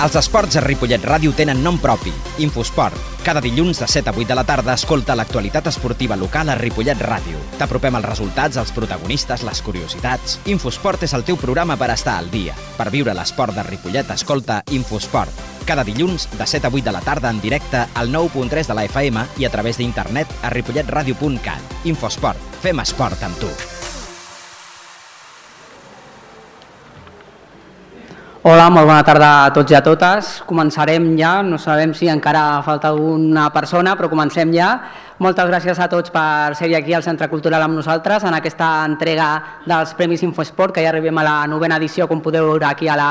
Els esports a Ripollet Ràdio tenen nom propi, Infosport. Cada dilluns de 7 a 8 de la tarda escolta l'actualitat esportiva local a Ripollet Ràdio. T'apropem els resultats, els protagonistes, les curiositats. Infosport és el teu programa per estar al dia. Per viure l'esport de Ripollet, escolta Infosport. Cada dilluns de 7 a 8 de la tarda en directe al 9.3 de la FM i a través d'internet a ripolletradio.cat. Infosport. Fem esport amb tu. Hola, molt bona tarda a tots i a totes. Començarem ja, no sabem si encara falta alguna persona, però comencem ja. Moltes gràcies a tots per ser aquí al Centre Cultural amb nosaltres en aquesta entrega dels Premis Infoesport, que ja arribem a la novena edició, com podeu veure aquí a la,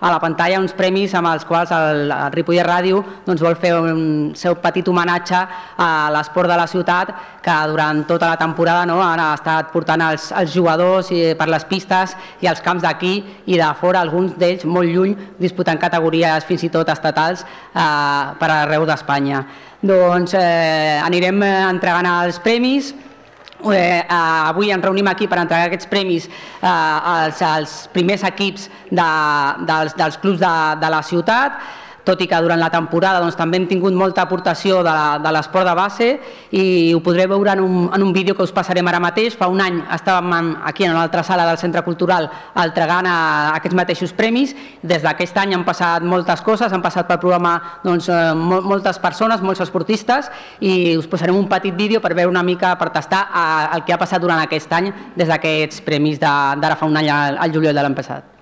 a la pantalla, uns premis amb els quals el, el Ripollet Ràdio doncs, vol fer un seu petit homenatge a l'esport de la ciutat, que durant tota la temporada no, han estat portant els, els jugadors i, per les pistes i els camps d'aquí i de fora, alguns d'ells molt lluny, disputant categories fins i tot estatals eh, per arreu d'Espanya. Doncs eh, anirem eh, entregant els premis, Eh, avui ens reunim aquí per entregar aquests premis eh, als, als primers equips de, dels, dels clubs de, de la ciutat tot i que durant la temporada doncs, també hem tingut molta aportació de, de l'esport de base i ho podreu veure en un, en un vídeo que us passarem ara mateix. Fa un any estàvem aquí en l'altra sala del Centre Cultural entregant aquests mateixos premis. Des d'aquest any han passat moltes coses, han passat pel programa doncs, eh, moltes persones, molts esportistes i us posarem un petit vídeo per veure una mica, per tastar eh, el que ha passat durant aquest any des d'aquests premis d'ara fa un any al, al juliol de l'any passat.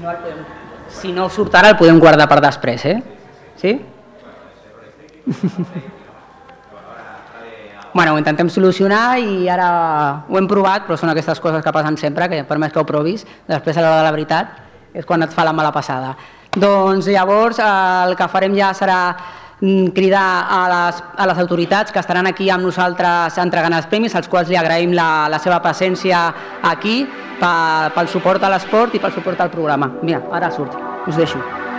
No, el podem, si no surt ara el podem guardar per després, eh? Sí? bueno, ho intentem solucionar i ara ho hem provat, però són aquestes coses que passen sempre, que per més que ho provis, després a l'hora de la veritat és quan et fa la mala passada. Doncs llavors el que farem ja serà cridar a les, a les autoritats que estaran aquí amb nosaltres entregant els premis, als quals li agraïm la, la seva presència aquí pel suport a l'esport i pel suport al programa. Mira, ara surt, us deixo.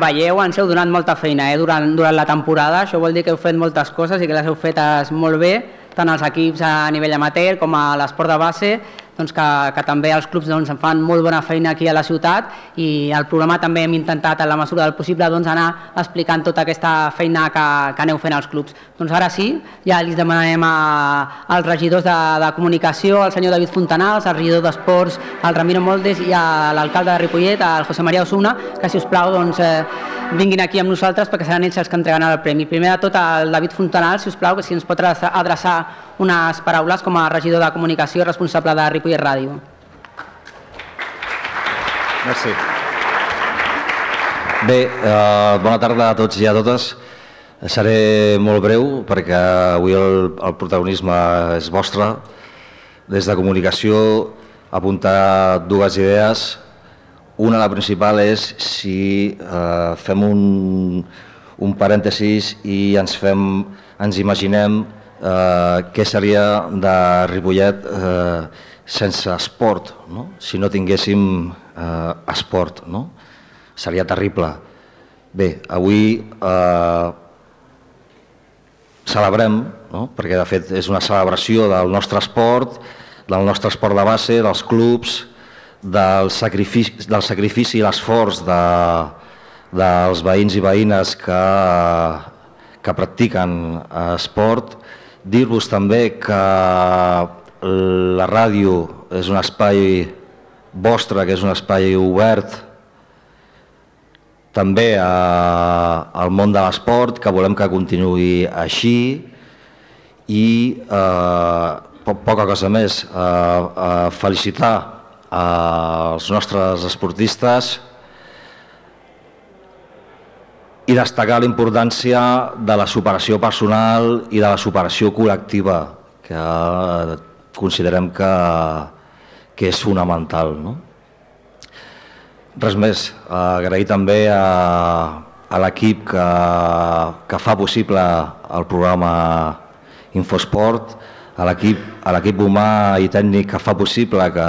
Veieu, ens heu donat molta feina eh, durant, durant la temporada. Això vol dir que heu fet moltes coses i que les heu fetes molt bé, tant els equips a nivell amateur com a l'esport de base doncs que, que també els clubs doncs, fan molt bona feina aquí a la ciutat i al programa també hem intentat, en la mesura del possible, doncs, anar explicant tota aquesta feina que, que aneu fent als clubs. Doncs ara sí, ja li demanarem a, als regidors de, de comunicació, al senyor David Fontanals, al regidor d'Esports, al Ramiro Moldes i a l'alcalde de Ripollet, al José María Osuna, que si us plau doncs, eh, vinguin aquí amb nosaltres perquè seran ells els que entregaran el premi. Primer de tot, al David Fontanals, si us plau, que si ens pot adreçar unes paraules com a regidor de comunicació responsable de Ripollet Ràdio. Merci. Bé, eh, bona tarda a tots i a totes. Seré molt breu perquè avui el, el protagonisme és vostre. Des de comunicació apuntar dues idees. Una, la principal, és si eh, fem un, un parèntesis i ens, fem, ens imaginem eh, què seria de Ripollet eh, sense esport, no? si no tinguéssim eh, esport. No? Seria terrible. Bé, avui eh, celebrem, no? perquè de fet és una celebració del nostre esport, del nostre esport de base, dels clubs, del sacrifici, del sacrifici i l'esforç de, dels veïns i veïnes que, que practiquen esport Dir-vos també que la ràdio és un espai vostre, que és un espai obert també a, al món de l'esport, que volem que continuï així i eh, poca cosa més, eh, eh, felicitar els nostres esportistes i destacar la importància de la superació personal i de la superació col·lectiva, que considerem que, que és fonamental. No? Res més, agrair també a, a l'equip que, que fa possible el programa Infosport, a l'equip humà i tècnic que fa possible que,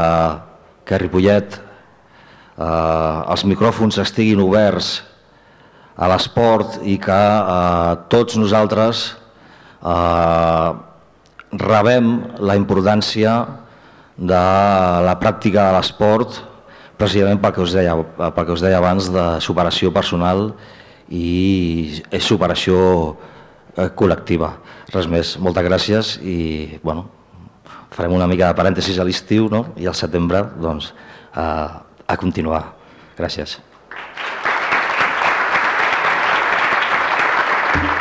que Ripollet eh, els micròfons estiguin oberts a l'esport i que eh, tots nosaltres eh, rebem la importància de la pràctica de l'esport precisament pel que, us deia, pel que us deia abans de superació personal i superació eh, col·lectiva. Res més, moltes gràcies i bueno, farem una mica de parèntesis a l'estiu no? i al setembre doncs, a, a continuar. Gràcies.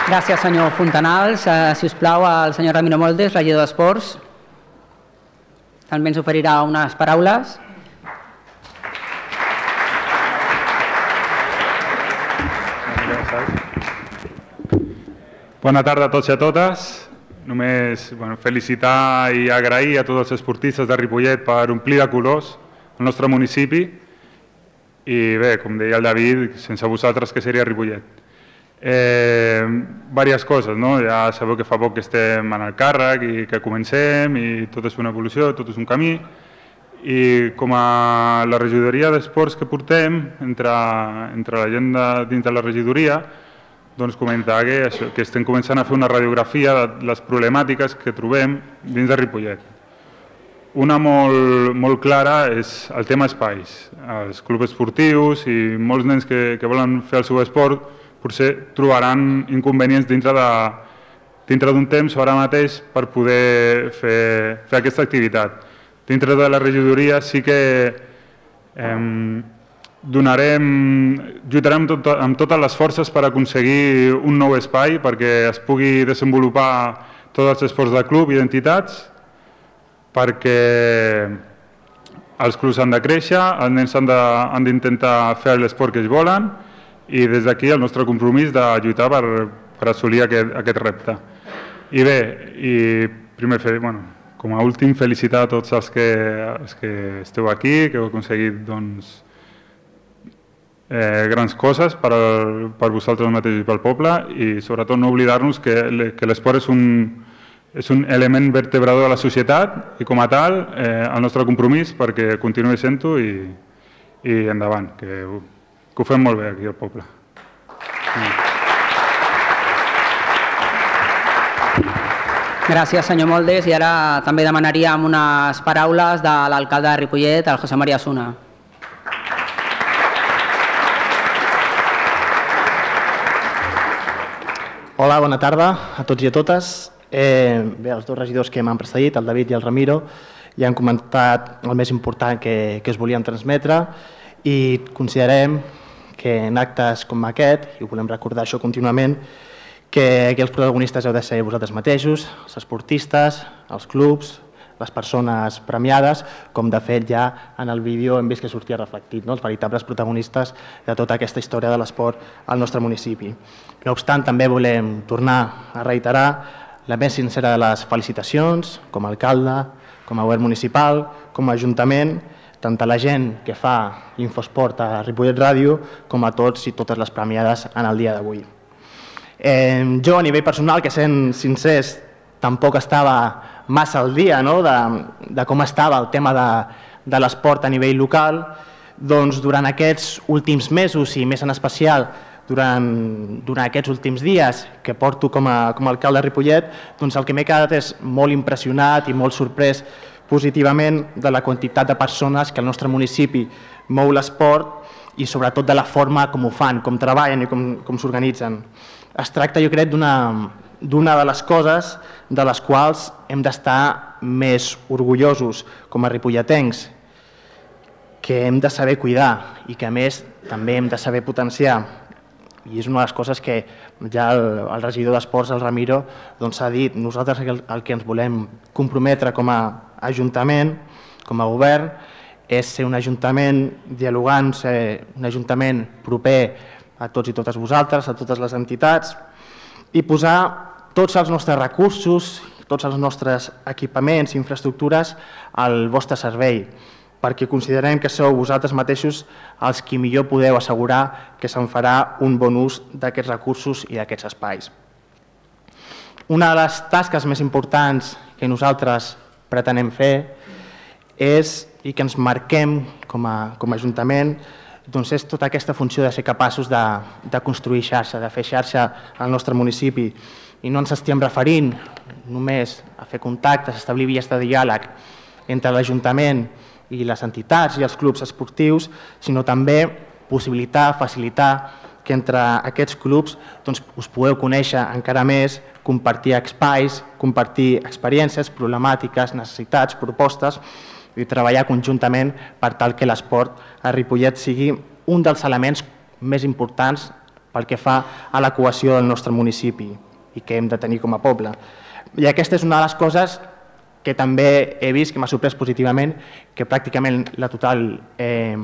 Gràcies, senyor Fontanals. Uh, si us plau, el senyor Ramiro Moldes, regidor d'Esports, també ens oferirà unes paraules. Bona tarda a tots i a totes. Només bueno, felicitar i agrair a tots els esportistes de Ripollet per omplir de colors el nostre municipi i bé, com deia el David, sense vosaltres que seria Ripollet. Eh, coses, no? ja sabeu que fa poc que estem en el càrrec i que comencem i tot és una evolució, tot és un camí i com a la regidoria d'esports que portem entre, entre la gent de, dins de la regidoria doncs comentar que, això, que estem començant a fer una radiografia de les problemàtiques que trobem dins de Ripollet. Una molt, molt clara és el tema espais. Els clubs esportius i molts nens que, que volen fer el seu esport potser trobaran inconvenients dintre de dintre d'un temps o ara mateix per poder fer, fer aquesta activitat. Dintre de la regidoria sí que eh, donarem, lluitarem amb, tot, amb totes les forces per aconseguir un nou espai perquè es pugui desenvolupar tots els esports de club i d'entitats, perquè els clubs han de créixer, els nens han d'intentar fer l'esport que ells volen, i des d'aquí el nostre compromís de lluitar per, per assolir aquest, aquest repte. I bé, i primer, fer, bueno, com a últim, felicitar a tots els que, els que esteu aquí, que heu aconseguit doncs, eh, grans coses per, per vosaltres mateix i pel poble i sobretot no oblidar-nos que, que l'esport és un, és un element vertebrador de la societat i com a tal eh, el nostre compromís perquè continuï sent-ho i, i endavant, que que ho fem molt bé aquí al poble. Gràcies, senyor Moldes. I ara també demanaríem unes paraules de l'alcalde de Ripollet, el José María Suna. Hola, bona tarda a tots i a totes. Eh, bé, els dos regidors que m'han precedit, el David i el Ramiro, ja han comentat el més important que, que us volíem transmetre i considerem que en actes com aquest, i ho volem recordar això contínuament, que aquí els protagonistes heu de ser vosaltres mateixos, els esportistes, els clubs, les persones premiades, com de fet ja en el vídeo hem vist que sortia reflectit, no? els veritables protagonistes de tota aquesta història de l'esport al nostre municipi. No obstant, també volem tornar a reiterar la més sincera de les felicitacions, com a alcalde, com a govern municipal, com a ajuntament, tant a la gent que fa Infosport a Ripollet Ràdio, com a tots i totes les premiades en el dia d'avui. Eh, jo, a nivell personal, que sent sincers, tampoc estava massa al dia no? de, de com estava el tema de, de l'esport a nivell local, doncs durant aquests últims mesos i més en especial durant, durant aquests últims dies que porto com a, com a alcalde de Ripollet, doncs el que m'he quedat és molt impressionat i molt sorprès positivament de la quantitat de persones que al nostre municipi mou l'esport i sobretot de la forma com ho fan, com treballen i com, com s'organitzen es tracta, jo crec, d'una de les coses de les quals hem d'estar més orgullosos com a ripolletens, que hem de saber cuidar i que a més també hem de saber potenciar. I és una de les coses que ja el, el regidor d'Esports, el Ramiro, doncs ha dit. Nosaltres el, el que ens volem comprometre com a ajuntament, com a govern, és ser un ajuntament dialogant, ser un ajuntament proper a tots i totes vosaltres, a totes les entitats, i posar tots els nostres recursos, tots els nostres equipaments infraestructures al vostre servei, perquè considerem que sou vosaltres mateixos els qui millor podeu assegurar que se'n farà un bon ús d'aquests recursos i d'aquests espais. Una de les tasques més importants que nosaltres pretenem fer és, i que ens marquem com a, com a Ajuntament, doncs és tota aquesta funció de ser capaços de, de construir xarxa, de fer xarxa al nostre municipi. I no ens estem referint només a fer contactes, a establir vies de diàleg entre l'Ajuntament i les entitats i els clubs esportius, sinó també possibilitar, facilitar que entre aquests clubs doncs, us pugueu conèixer encara més, compartir espais, compartir experiències, problemàtiques, necessitats, propostes, i treballar conjuntament per tal que l'esport a Ripollet sigui un dels elements més importants pel que fa a la cohesió del nostre municipi i que hem de tenir com a poble. I aquesta és una de les coses que també he vist, que m'ha sorprès positivament, que pràcticament la, total, eh,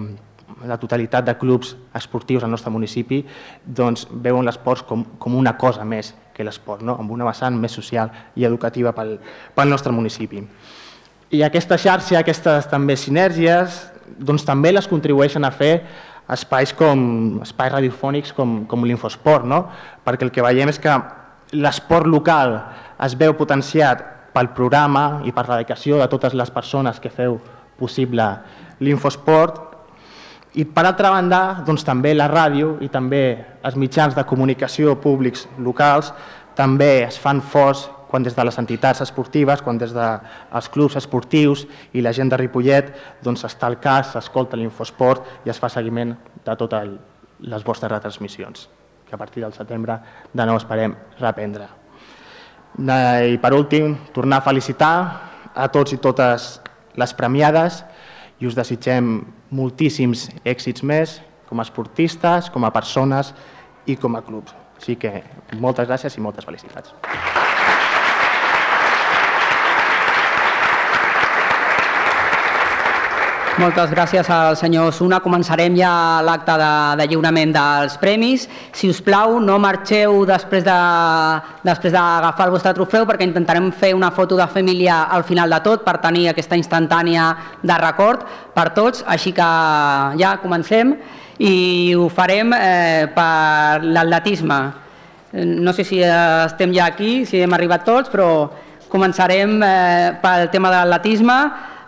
la totalitat de clubs esportius al nostre municipi doncs, veuen l'esport com, com una cosa més que l'esport, no? amb una vessant més social i educativa pel, pel nostre municipi. I aquesta xarxa, aquestes també sinergies, doncs també les contribueixen a fer espais com espais radiofònics com, com l'Infosport, no? perquè el que veiem és que l'esport local es veu potenciat pel programa i per la dedicació de totes les persones que feu possible l'Infosport i per altra banda doncs, també la ràdio i també els mitjans de comunicació públics locals també es fan forts quan des de les entitats esportives, quan des dels clubs esportius i la gent de Ripollet doncs està al cas, s'escolta l'Infosport i es fa seguiment de totes les vostres retransmissions, que a partir del setembre de nou esperem reprendre. I per últim, tornar a felicitar a tots i totes les premiades i us desitgem moltíssims èxits més com a esportistes, com a persones i com a clubs. Així que moltes gràcies i moltes felicitats. Moltes gràcies al senyor Suna. Començarem ja l'acte de, de lliurament dels premis. Si us plau, no marxeu després de després d'agafar el vostre trofeu perquè intentarem fer una foto de família al final de tot per tenir aquesta instantània de record per tots. Així que ja comencem i ho farem eh, per l'atletisme. No sé si estem ja aquí, si hem arribat tots, però començarem eh, pel tema de l'atletisme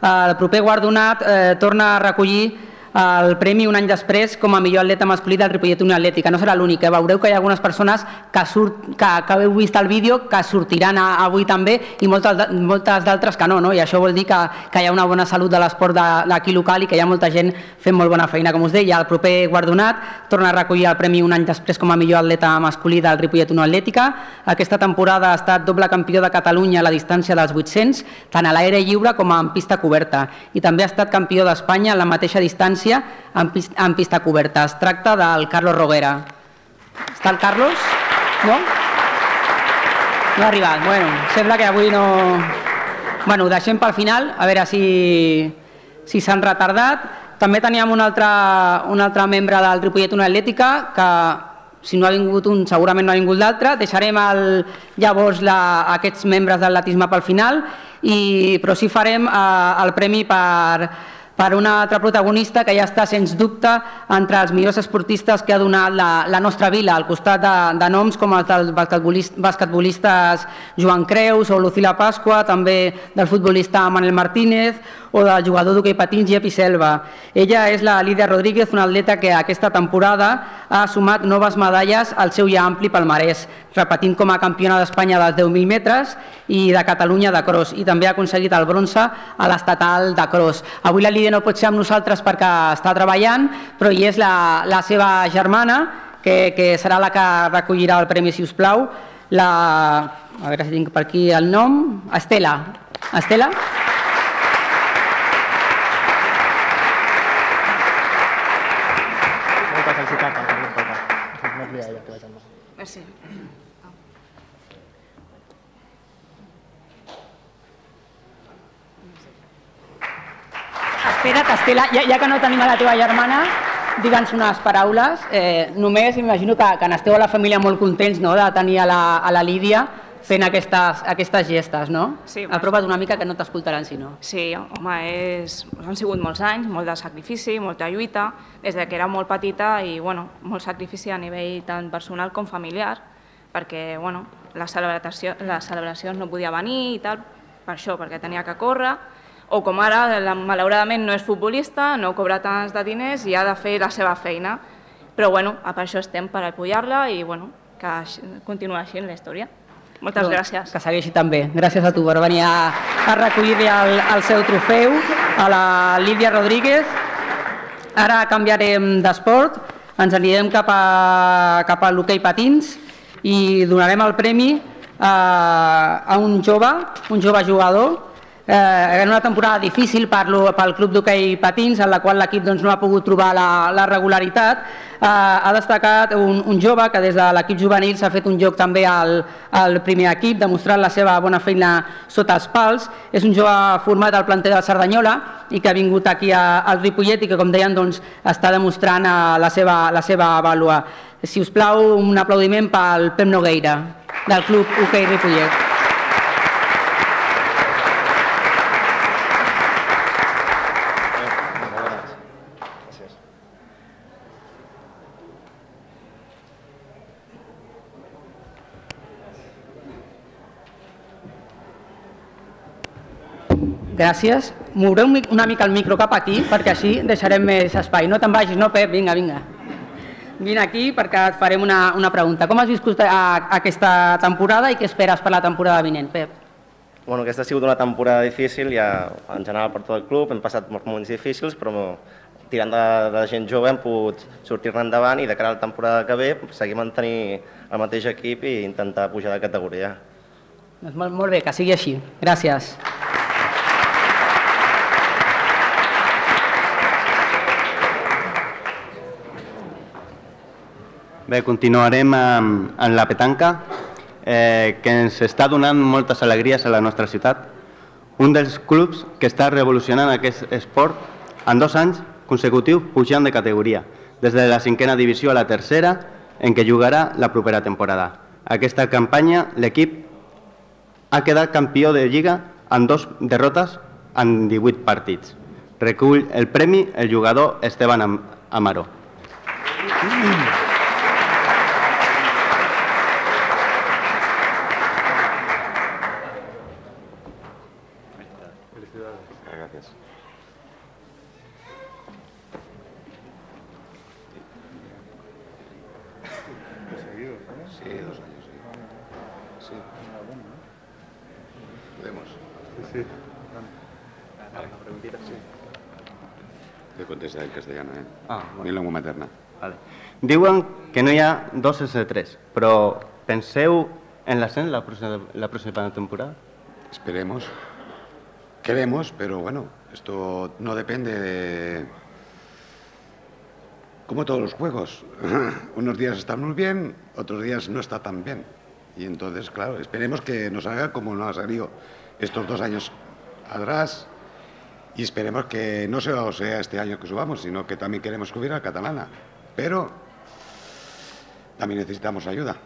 el proper guardonat eh, torna a recollir el premi un any després com a millor atleta masculí del Ripollet Unió Atlètica. No serà l'únic, eh? veureu que hi ha algunes persones que, surt, que, que heu vist el vídeo que sortiran a, avui també i moltes, moltes d'altres que no, no, i això vol dir que, que hi ha una bona salut de l'esport d'aquí local i que hi ha molta gent fent molt bona feina. Com us deia, el proper guardonat torna a recollir el premi un any després com a millor atleta masculí del Ripollet Unió Atlètica. Aquesta temporada ha estat doble campió de Catalunya a la distància dels 800, tant a l'aire lliure com en pista coberta, i també ha estat campió d'Espanya en la mateixa distància distància en, en pista coberta. Es tracta del Carlos Roguera. Està el Carlos? No? No ha arribat. Bueno, sembla que avui no... Bueno, ho deixem pel final, a veure si si s'han retardat. També teníem un altre, un altre membre del Ripollet Una Atlètica que si no ha vingut un segurament no ha vingut l'altre. Deixarem el, llavors la, aquests membres d'atletisme pel final, i, però sí farem eh, el premi per, per una altra protagonista que ja està, sens dubte, entre els millors esportistes que ha donat la, la nostra vila, al costat de, de noms com els dels basquetbolistes Joan Creus o Lucila Pasqua, també del futbolista Manel Martínez o del jugador d'hoquei patins Jepi Selva. Ella és la Lídia Rodríguez, una atleta que aquesta temporada ha sumat noves medalles al seu ja ampli palmarès, repetint com a campiona d'Espanya dels 10.000 metres i de Catalunya de cross, i també ha aconseguit el bronze a l'estatal de cross. Avui la Lídia no pot ser amb nosaltres perquè està treballant, però hi és la, la seva germana, que, que serà la que recollirà el premi, si us plau, la... a veure si tinc per aquí el nom, Estela. Estela? Espera't, Estela, ja, ja que no tenim a la teva germana, digue'ns unes paraules. Eh, només imagino que, que n'esteu a la família molt contents no?, de tenir a la, a la Lídia fent aquestes, aquestes gestes, no? Sí, Apropa't una mica que no t'escoltaran, si no. Sí, home, és, han sigut molts anys, molt de sacrifici, molta lluita, des de que era molt petita i bueno, molt sacrifici a nivell tant personal com familiar, perquè bueno, la celebració, les celebracions no podia venir i tal, per això, perquè tenia que córrer, o com ara, la, malauradament no és futbolista, no cobra tants de diners i ha de fer la seva feina. Però bueno, per això estem, per apoyar-la i bueno, que continuï així en la història. Moltes Doncs, gràcies. Que segueixi també. Gràcies a tu per venir a, a recollir el, el seu trofeu, a la Lídia Rodríguez. Ara canviarem d'esport, ens anirem cap a, cap a l'hoquei patins i donarem el premi a, a un jove, un jove jugador, eh, en una temporada difícil per lo, pel club d'hoquei patins, en la qual l'equip doncs, no ha pogut trobar la, la regularitat. Eh, ha destacat un, un jove que des de l'equip juvenil s'ha fet un joc també al, al primer equip, demostrant la seva bona feina sota els pals. És un jove format al planter del Cerdanyola i que ha vingut aquí a, al Ripollet i que, com deien, doncs, està demostrant eh, la, seva, la seva vàlua. Si us plau, un aplaudiment pel Pep Nogueira, del club Hoquei Ripollet. Gràcies. Moureu una mica el micro cap aquí perquè així deixarem més espai. No te'n vagis, no, Pep? Vinga, vinga. Vine aquí perquè et farem una, una pregunta. Com has viscut a, a aquesta temporada i què esperes per la temporada vinent, Pep? Bueno, aquesta ha sigut una temporada difícil, ja en general per tot el club, hem passat molts moments difícils, però tirant de, de gent jove hem pogut sortir-ne endavant i de cara a la temporada que ve seguir mantenir el mateix equip i intentar pujar de categoria. Doncs molt, molt bé, que sigui així. Gràcies. Bé, continuarem amb, amb la petanca, eh, que ens està donant moltes alegries a la nostra ciutat. Un dels clubs que està revolucionant aquest esport en dos anys consecutius pujant de categoria, des de la cinquena divisió a la tercera, en què jugarà la propera temporada. Aquesta campanya l'equip ha quedat campió de Lliga en dos derrotes en 18 partits. Recull el premi el jugador Esteban Am Amaro. Sí. Lengua materna. Vale. Diuen que no hi ha dos S3, però penseu en l'ascens la, pròxima- la pròxima temporada? Esperemos. Queremos, pero bueno, esto no depende de... Como todos los juegos. Unos días están muy bien, otros días no está tan bien. Y entonces, claro, esperemos que nos haga como nos ha salido estos dos años atrás. Y esperemos que no solo sea este año que subamos, sino que también queremos subir a catalana. Pero también necesitamos ayuda.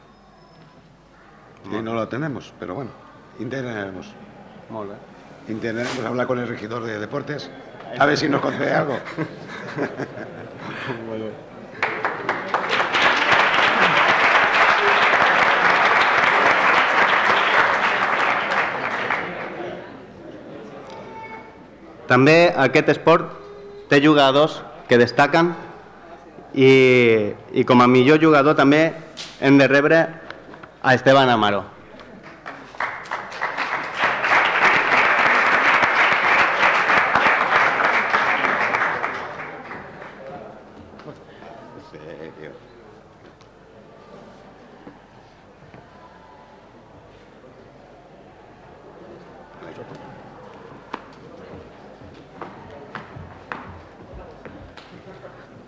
Y no lo tenemos, pero bueno, intentaremos. Intentaremos hablar con el regidor de deportes, a ver si nos concede algo. També aquest esport té jugadors que destaquen i, i com a millor jugador també hem de rebre a Esteban Amaro.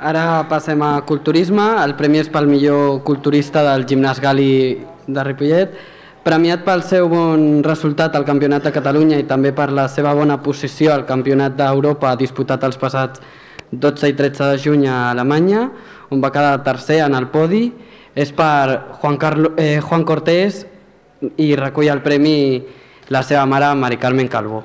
Ara passem a culturisme. El premi és pel millor culturista del gimnàs Gali de Ripollet, premiat pel seu bon resultat al Campionat de Catalunya i també per la seva bona posició al Campionat d'Europa disputat els passats 12 i 13 de juny a Alemanya, on va quedar tercer en el podi. És per Juan, Carlo, eh, Juan Cortés i recull el premi la seva mare, Mari Carmen Calvo.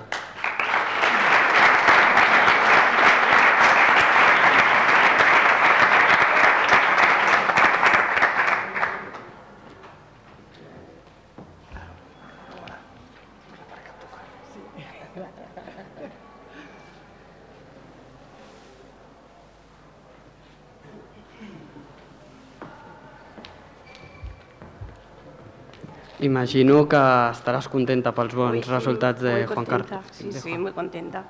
Imagino que estaràs contenta pels bons Uy, sí, resultats de Juan Carlos. Sí, sí, muy contenta.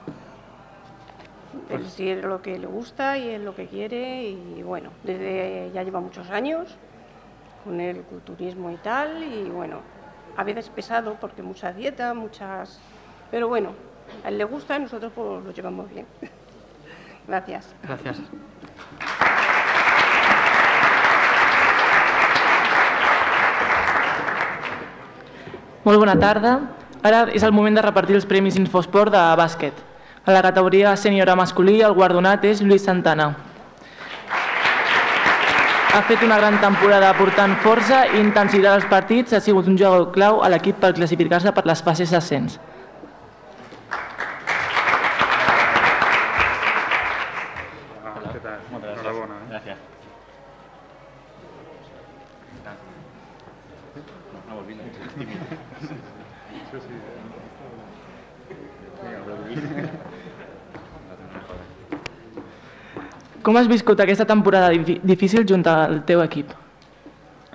Él sí es lo que le gusta y es lo que quiere y bueno, desde ya lleva muchos años con el culturismo y tal y bueno, a veces pesado porque mucha dieta, muchas... Pero bueno, a él le gusta y nosotros pues lo llevamos bien. Gracias. Gràcies. Molt bona tarda. Ara és el moment de repartir els Premis Infosport de bàsquet. A la categoria sènior masculí, el guardonat és Lluís Santana. Ha fet una gran temporada aportant força i intensitat als partits, ha sigut un jugador clau a l'equip per classificar-se per les fases d'ascens. Ah, què tal? Enhorabona. Eh? Gràcies. Sí, sí. Com has viscut aquesta temporada di- difícil junt al teu equip?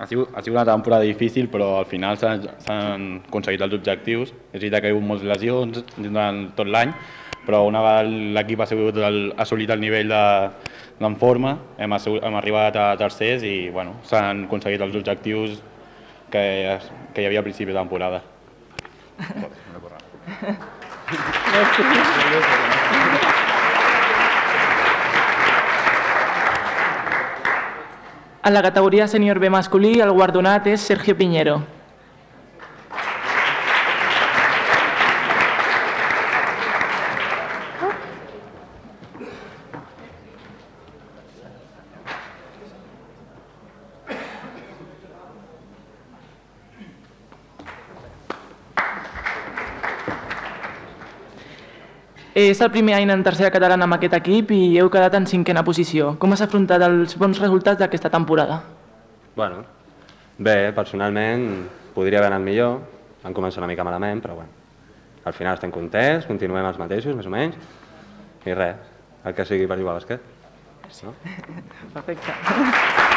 Ha sigut, ha sigut una temporada difícil, però al final s'han aconseguit els objectius. És veritat que hi ha hagut moltes lesions durant tot l'any, però una vegada l'equip ha sigut el, ha assolit el nivell de, en forma, hem, hem arribat a tercers i bueno, s'han aconseguit els objectius que, que hi havia a principi de temporada. En la categoria sènior B masculí, el guardonat és Sergio Piñero. És el primer any en tercera catalana amb aquest equip i heu quedat en cinquena posició. Com has afrontat els bons resultats d'aquesta temporada? Bueno, bé, personalment podria haver anat millor, vam començar una mica malament, però bueno, al final estem contents, continuem els mateixos, més o menys, i res, el que sigui per jugar a bàsquet. No? Perfecte.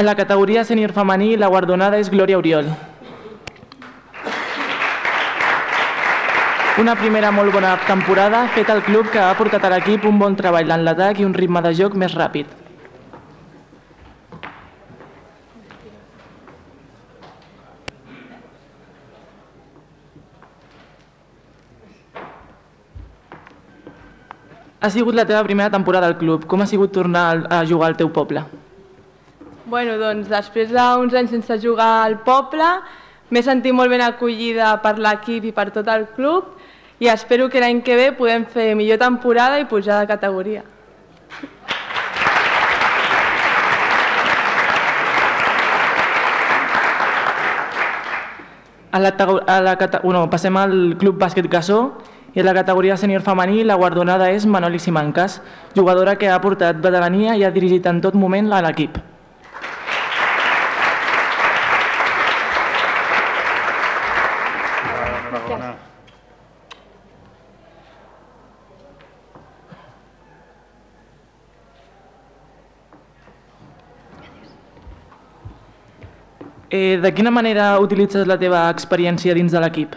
En la categoria sènior femení, la guardonada és Glòria Oriol. Una primera molt bona temporada feta al club que ha portat a l'equip un bon treball en l'atac i un ritme de joc més ràpid. Ha sigut la teva primera temporada al club. Com ha sigut tornar a jugar al teu poble? Bueno, doncs després d'uns anys sense jugar al poble m'he sentit molt ben acollida per l'equip i per tot el club i espero que l'any que ve podem fer millor temporada i pujar de categoria. A la, a la, bueno, passem al Club Bàsquet Gassó i a la categoria sènior femení la guardonada és Manoli Simancas, jugadora que ha portat veterania i ha dirigit en tot moment l'equip. Enhorabona. Eh, de quina manera utilitzes la teva experiència dins de l'equip?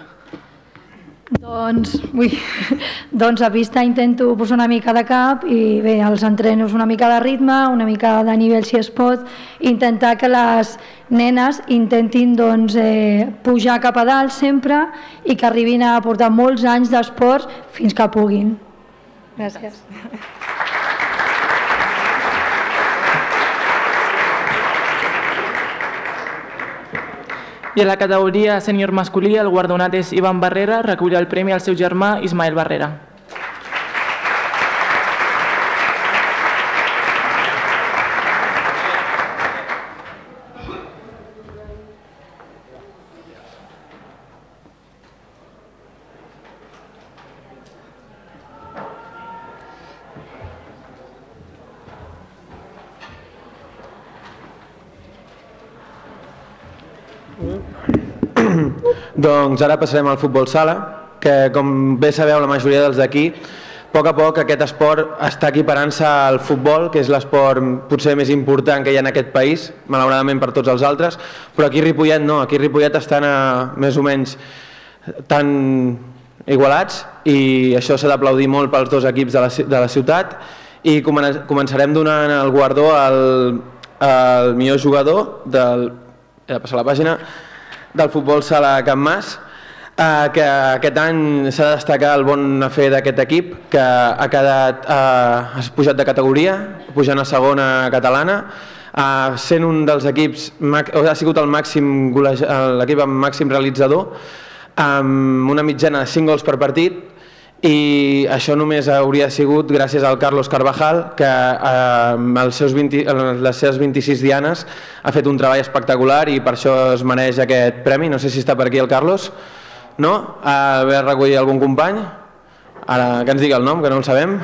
Doncs, ui, doncs a pista intento posar una mica de cap i bé, els entrenos una mica de ritme, una mica de nivell si es pot, intentar que les nenes intentin doncs, eh, pujar cap a dalt sempre i que arribin a portar molts anys d'esport fins que puguin. Gràcies. I a la categoria sènior masculí el guardonat és Ivan Barrera, recull el premi al seu germà Ismael Barrera. Doncs ara passarem al futbol sala, que com bé sabeu la majoria dels d'aquí, a poc a poc aquest esport està equiparant-se al futbol, que és l'esport potser més important que hi ha en aquest país, malauradament per tots els altres, però aquí Ripollet no, aquí Ripollet estan a, més o menys tan igualats i això s'ha d'aplaudir molt pels dos equips de la, de la ciutat i comen- començarem donant el guardó al, al millor jugador del, he de passar la pàgina, del futbol sala Can Mas, eh, que aquest any s'ha de destacar el bon afer d'aquest equip, que ha quedat, eh, ha pujat de categoria, pujant a segona catalana, eh, sent un dels equips, ha sigut el màxim l'equip amb màxim realitzador, amb una mitjana de 5 gols per partit, i això només hauria sigut gràcies al Carlos Carvajal que eh, amb els seus 20, en les seves 26 dianes ha fet un treball espectacular i per això es mereix aquest premi. No sé si està per aquí el Carlos. No? haver recollir algun company. Ara que ens digui el nom que no el sabem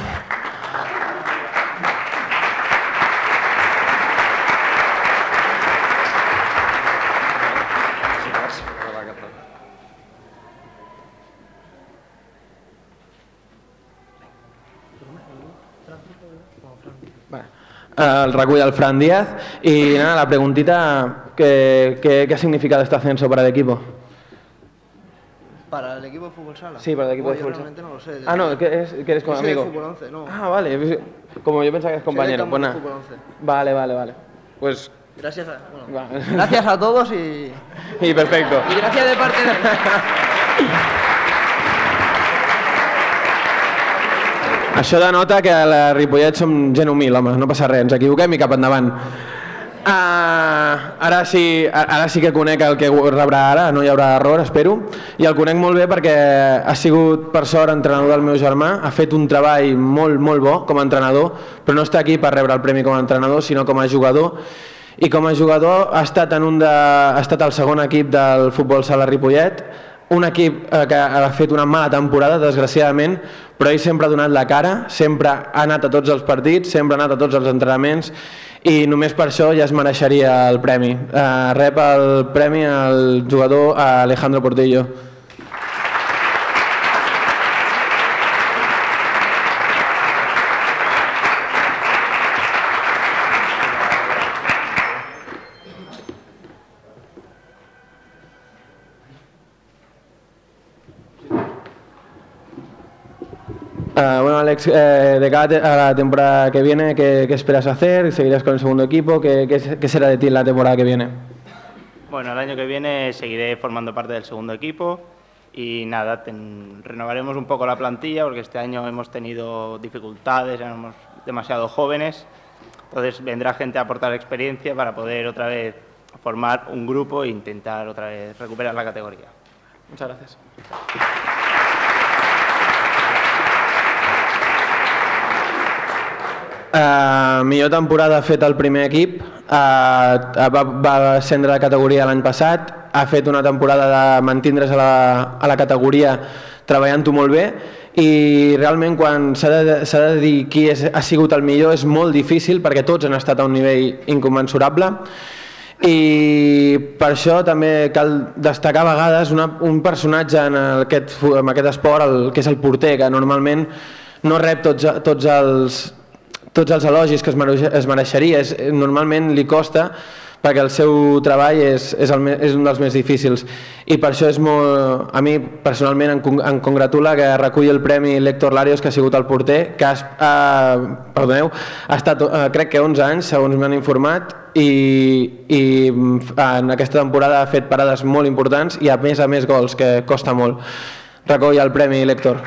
el recull el Fran Díaz y nada, la preguntita ¿qué, qué, qué ha significado este ascenso para el equipo? ¿Para el equipo de fútbol sala? Sí, para el equipo de fútbol sala. realmente no lo sé. Ah, no, que, es, que eres con de amigo. fútbol 11, no. Ah, vale, como yo pensaba que es compañero. Pues nada. fútbol 11. Vale, vale, vale. Pues Gracias a, bueno, gracias a todos y, y perfecto. y gracias de parte de... Això denota que a la Ripollet som gent humil, home, no passa res, ens equivoquem i cap endavant. Uh, ara, sí, ara sí que conec el que rebrà ara, no hi haurà error, espero, i el conec molt bé perquè ha sigut, per sort, entrenador del meu germà, ha fet un treball molt, molt bo com a entrenador, però no està aquí per rebre el premi com a entrenador, sinó com a jugador, i com a jugador ha estat, en un de, ha estat el segon equip del futbol sala Ripollet, un equip eh, que ha fet una mala temporada, desgraciadament, però ell sempre ha donat la cara, sempre ha anat a tots els partits, sempre ha anat a tots els entrenaments i només per això ja es mereixeria el premi. Eh, rep el premi al jugador Alejandro Portillo. Ah, bueno, Alex, eh, de cara a la temporada que viene, ¿qué, qué esperas hacer? ¿Seguirás con el segundo equipo? ¿Qué, qué, qué será de ti la temporada que viene? Bueno, el año que viene seguiré formando parte del segundo equipo y nada, ten- renovaremos un poco la plantilla porque este año hemos tenido dificultades, éramos demasiado jóvenes, entonces vendrá gente a aportar experiencia para poder otra vez formar un grupo e intentar otra vez recuperar la categoría. Muchas gracias. Uh, millor temporada ha fet el primer equip, uh, va, va ascendre de categoria l'any passat, ha fet una temporada de mantindre's a la, a la categoria treballant-ho molt bé. I realment quan s'ha de, de dir qui és, ha sigut el millor és molt difícil perquè tots han estat a un nivell incommensurable i per això també cal destacar a vegades una, un personatge en aquest, en aquest esport, el, que és el porter, que normalment no rep tots, tots els, tots els elogis que es, mereix, es mereixeria. És, normalment li costa perquè el seu treball és, és, el, és un dels més difícils i per això és molt, a mi personalment em, em congratula que reculli el premi l'Héctor Larios que ha sigut el porter que ha, ha, perdoneu, ha estat eh, crec que 11 anys segons m'han informat i, i en aquesta temporada ha fet parades molt importants i a més a més gols que costa molt recull el premi l'Héctor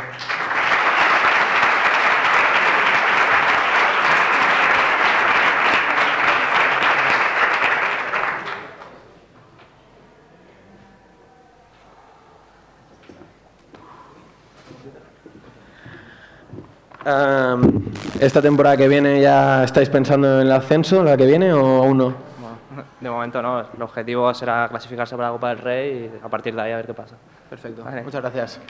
Um, ¿Esta temporada que viene ya estáis pensando en el ascenso, la que viene, o aún no? Bueno, de momento no, el objetivo será clasificarse para la Copa del Rey y a partir de ahí a ver qué pasa. Perfecto, Vale. muchas gracias.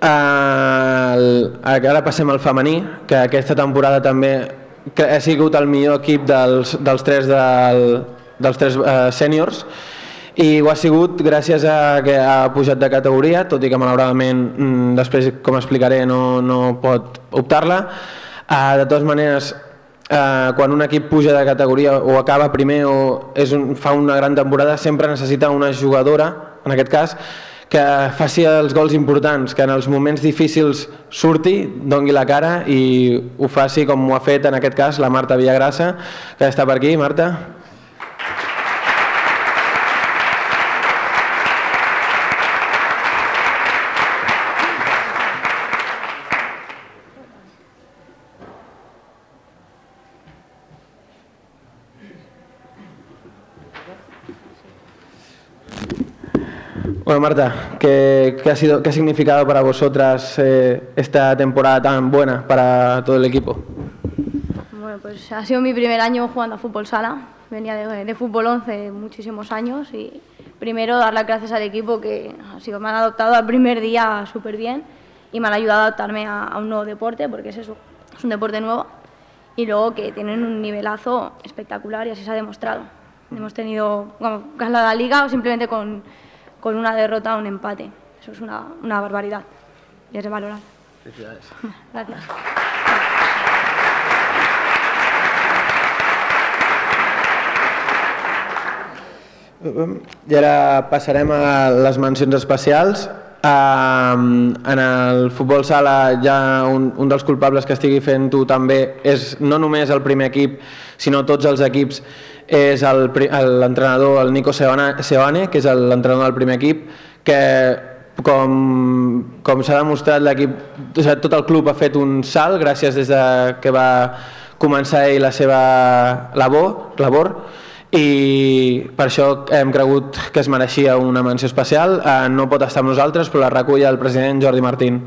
El, ara passem al femení, que aquesta temporada també que ha sigut el millor equip dels, dels tres, del, dels tres eh, sèniors i ho ha sigut gràcies a que ha pujat de categoria, tot i que malauradament mm, després, com explicaré, no, no pot optar-la. Eh, de totes maneres, eh, quan un equip puja de categoria o acaba primer o és un, fa una gran temporada, sempre necessita una jugadora, en aquest cas, que faci els gols importants, que en els moments difícils surti, dongui la cara i ho faci com ho ha fet en aquest cas la Marta Villagrassa, que està per aquí. Marta? Bueno, Marta, ¿qué, qué ha, sido, ¿qué ha significado para vosotras eh, esta temporada tan buena para todo el equipo? Bueno, pues ha sido mi primer año jugando a fútbol sala. Venía de, de fútbol 11 muchísimos años y primero dar las gracias al equipo que ha sido, me han adoptado al primer día súper bien y me han ayudado a adaptarme a, a un nuevo deporte, porque es eso, es un deporte nuevo. Y luego que tienen un nivelazo espectacular y así se ha demostrado. Hemos tenido bueno, ganado la liga o simplemente con, con una derrota o un empate. Eso es una, una barbaridad y es de valorar. Felicidades. Gracias. I ara passarem a les mencions especials. Um, en el futbol sala ja un, un dels culpables que estigui fent-ho també és no només el primer equip, sinó tots els equips, és pri- el- l'entrenador, el Nico Seoane, que és l'entrenador del primer equip, que com, com s'ha demostrat l'equip, o sigui, tot el club ha fet un salt gràcies des de que va començar ell la seva labor, labor i per això hem cregut que es mereixia una menció especial. Eh, no pot estar amb nosaltres, però la recull el president Jordi Martín.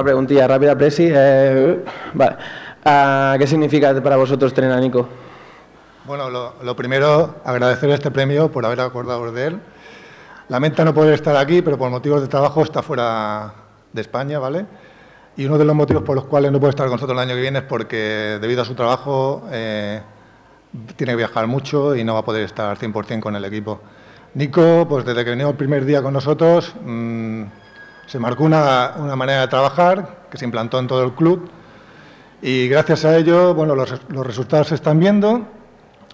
Una preguntilla rápida, Presi. Eh. Ah, ¿Qué significa para vosotros tener a Nico? Bueno, lo, primero, agradecer este premio por haber acordado de él. lamenta no poder estar aquí, pero por motivos de trabajo está fuera de España, ¿vale? Y uno de los motivos por los cuales no puede estar con nosotros el año que viene es porque debido a su trabajo eh, tiene que viajar mucho y no va a poder estar 100% con el equipo. Nico, pues desde que vino el primer día con nosotros, mmm, se marcó una, una, manera de trabajar que se implantó en todo el club y gracias a ello, bueno, los, los resultados se están viendo,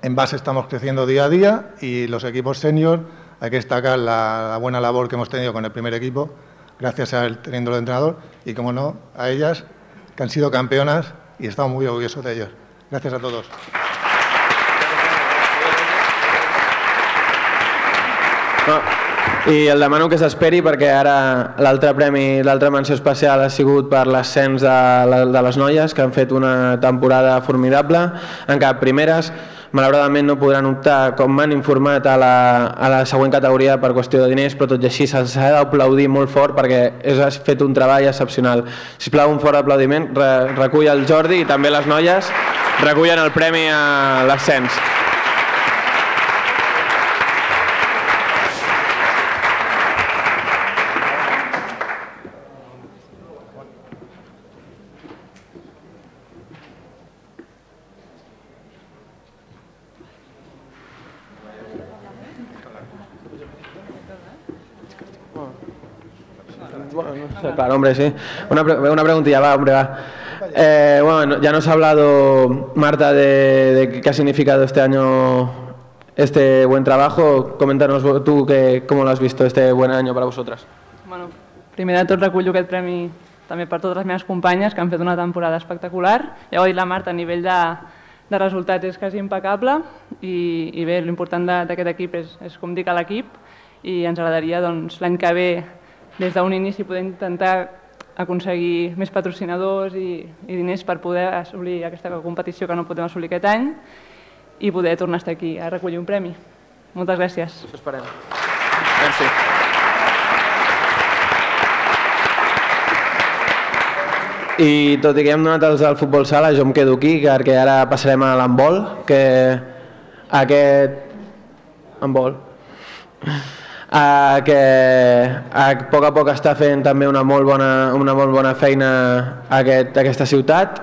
en base estamos creciendo día a día y los equipos senior, hay que destacar la, buena labor que hemos tenido con el primer equipo, gracias a él teniendo el entrenador y, como no, a ellas, que han sido campeonas y estamos muy orgullosos de ellos. Gracias a todos. No, I el demano que s'esperi perquè ara l'altre premi, l'altra menció especial ha sigut per l'ascens de, de les noies que han fet una temporada formidable. En cap primeres. Malauradament no podran optar com m'han informat a la, a la següent categoria per qüestió de diners però tot i així s'ha d'aplaudir molt fort perquè has fet un treball excepcional. Sisplau un fort aplaudiment. Re, recull el Jordi i també les noies recullen el premi a l'ascens Claro, hombre, sí. Una, una preguntilla, va, hombre, va. Eh, bueno, ya nos ha hablado Marta de, de, qué ha significado este año este buen trabajo. Coméntanos tú que, cómo lo has visto este buen año para vosotras. Bueno, primer de tot recullo aquest premi també per totes les meves companyes que han fet una temporada espectacular. Ja ho ha dit la Marta, a nivell de, de resultats és quasi impecable i, i bé, l'important d'aquest equip és, és com dic a l'equip i ens agradaria doncs, l'any que ve des d'un inici poder intentar aconseguir més patrocinadors i, i diners per poder assolir aquesta competició que no podem assolir aquest any i poder tornar a estar aquí a recollir un premi. Moltes gràcies. Això esperem. Merci. I tot i que hem donat els del futbol sala, jo em quedo aquí perquè ara passarem a l'handbol, que aquest... handbol uh, que a poc a poc està fent també una molt bona, una molt bona feina a aquest, a aquesta ciutat.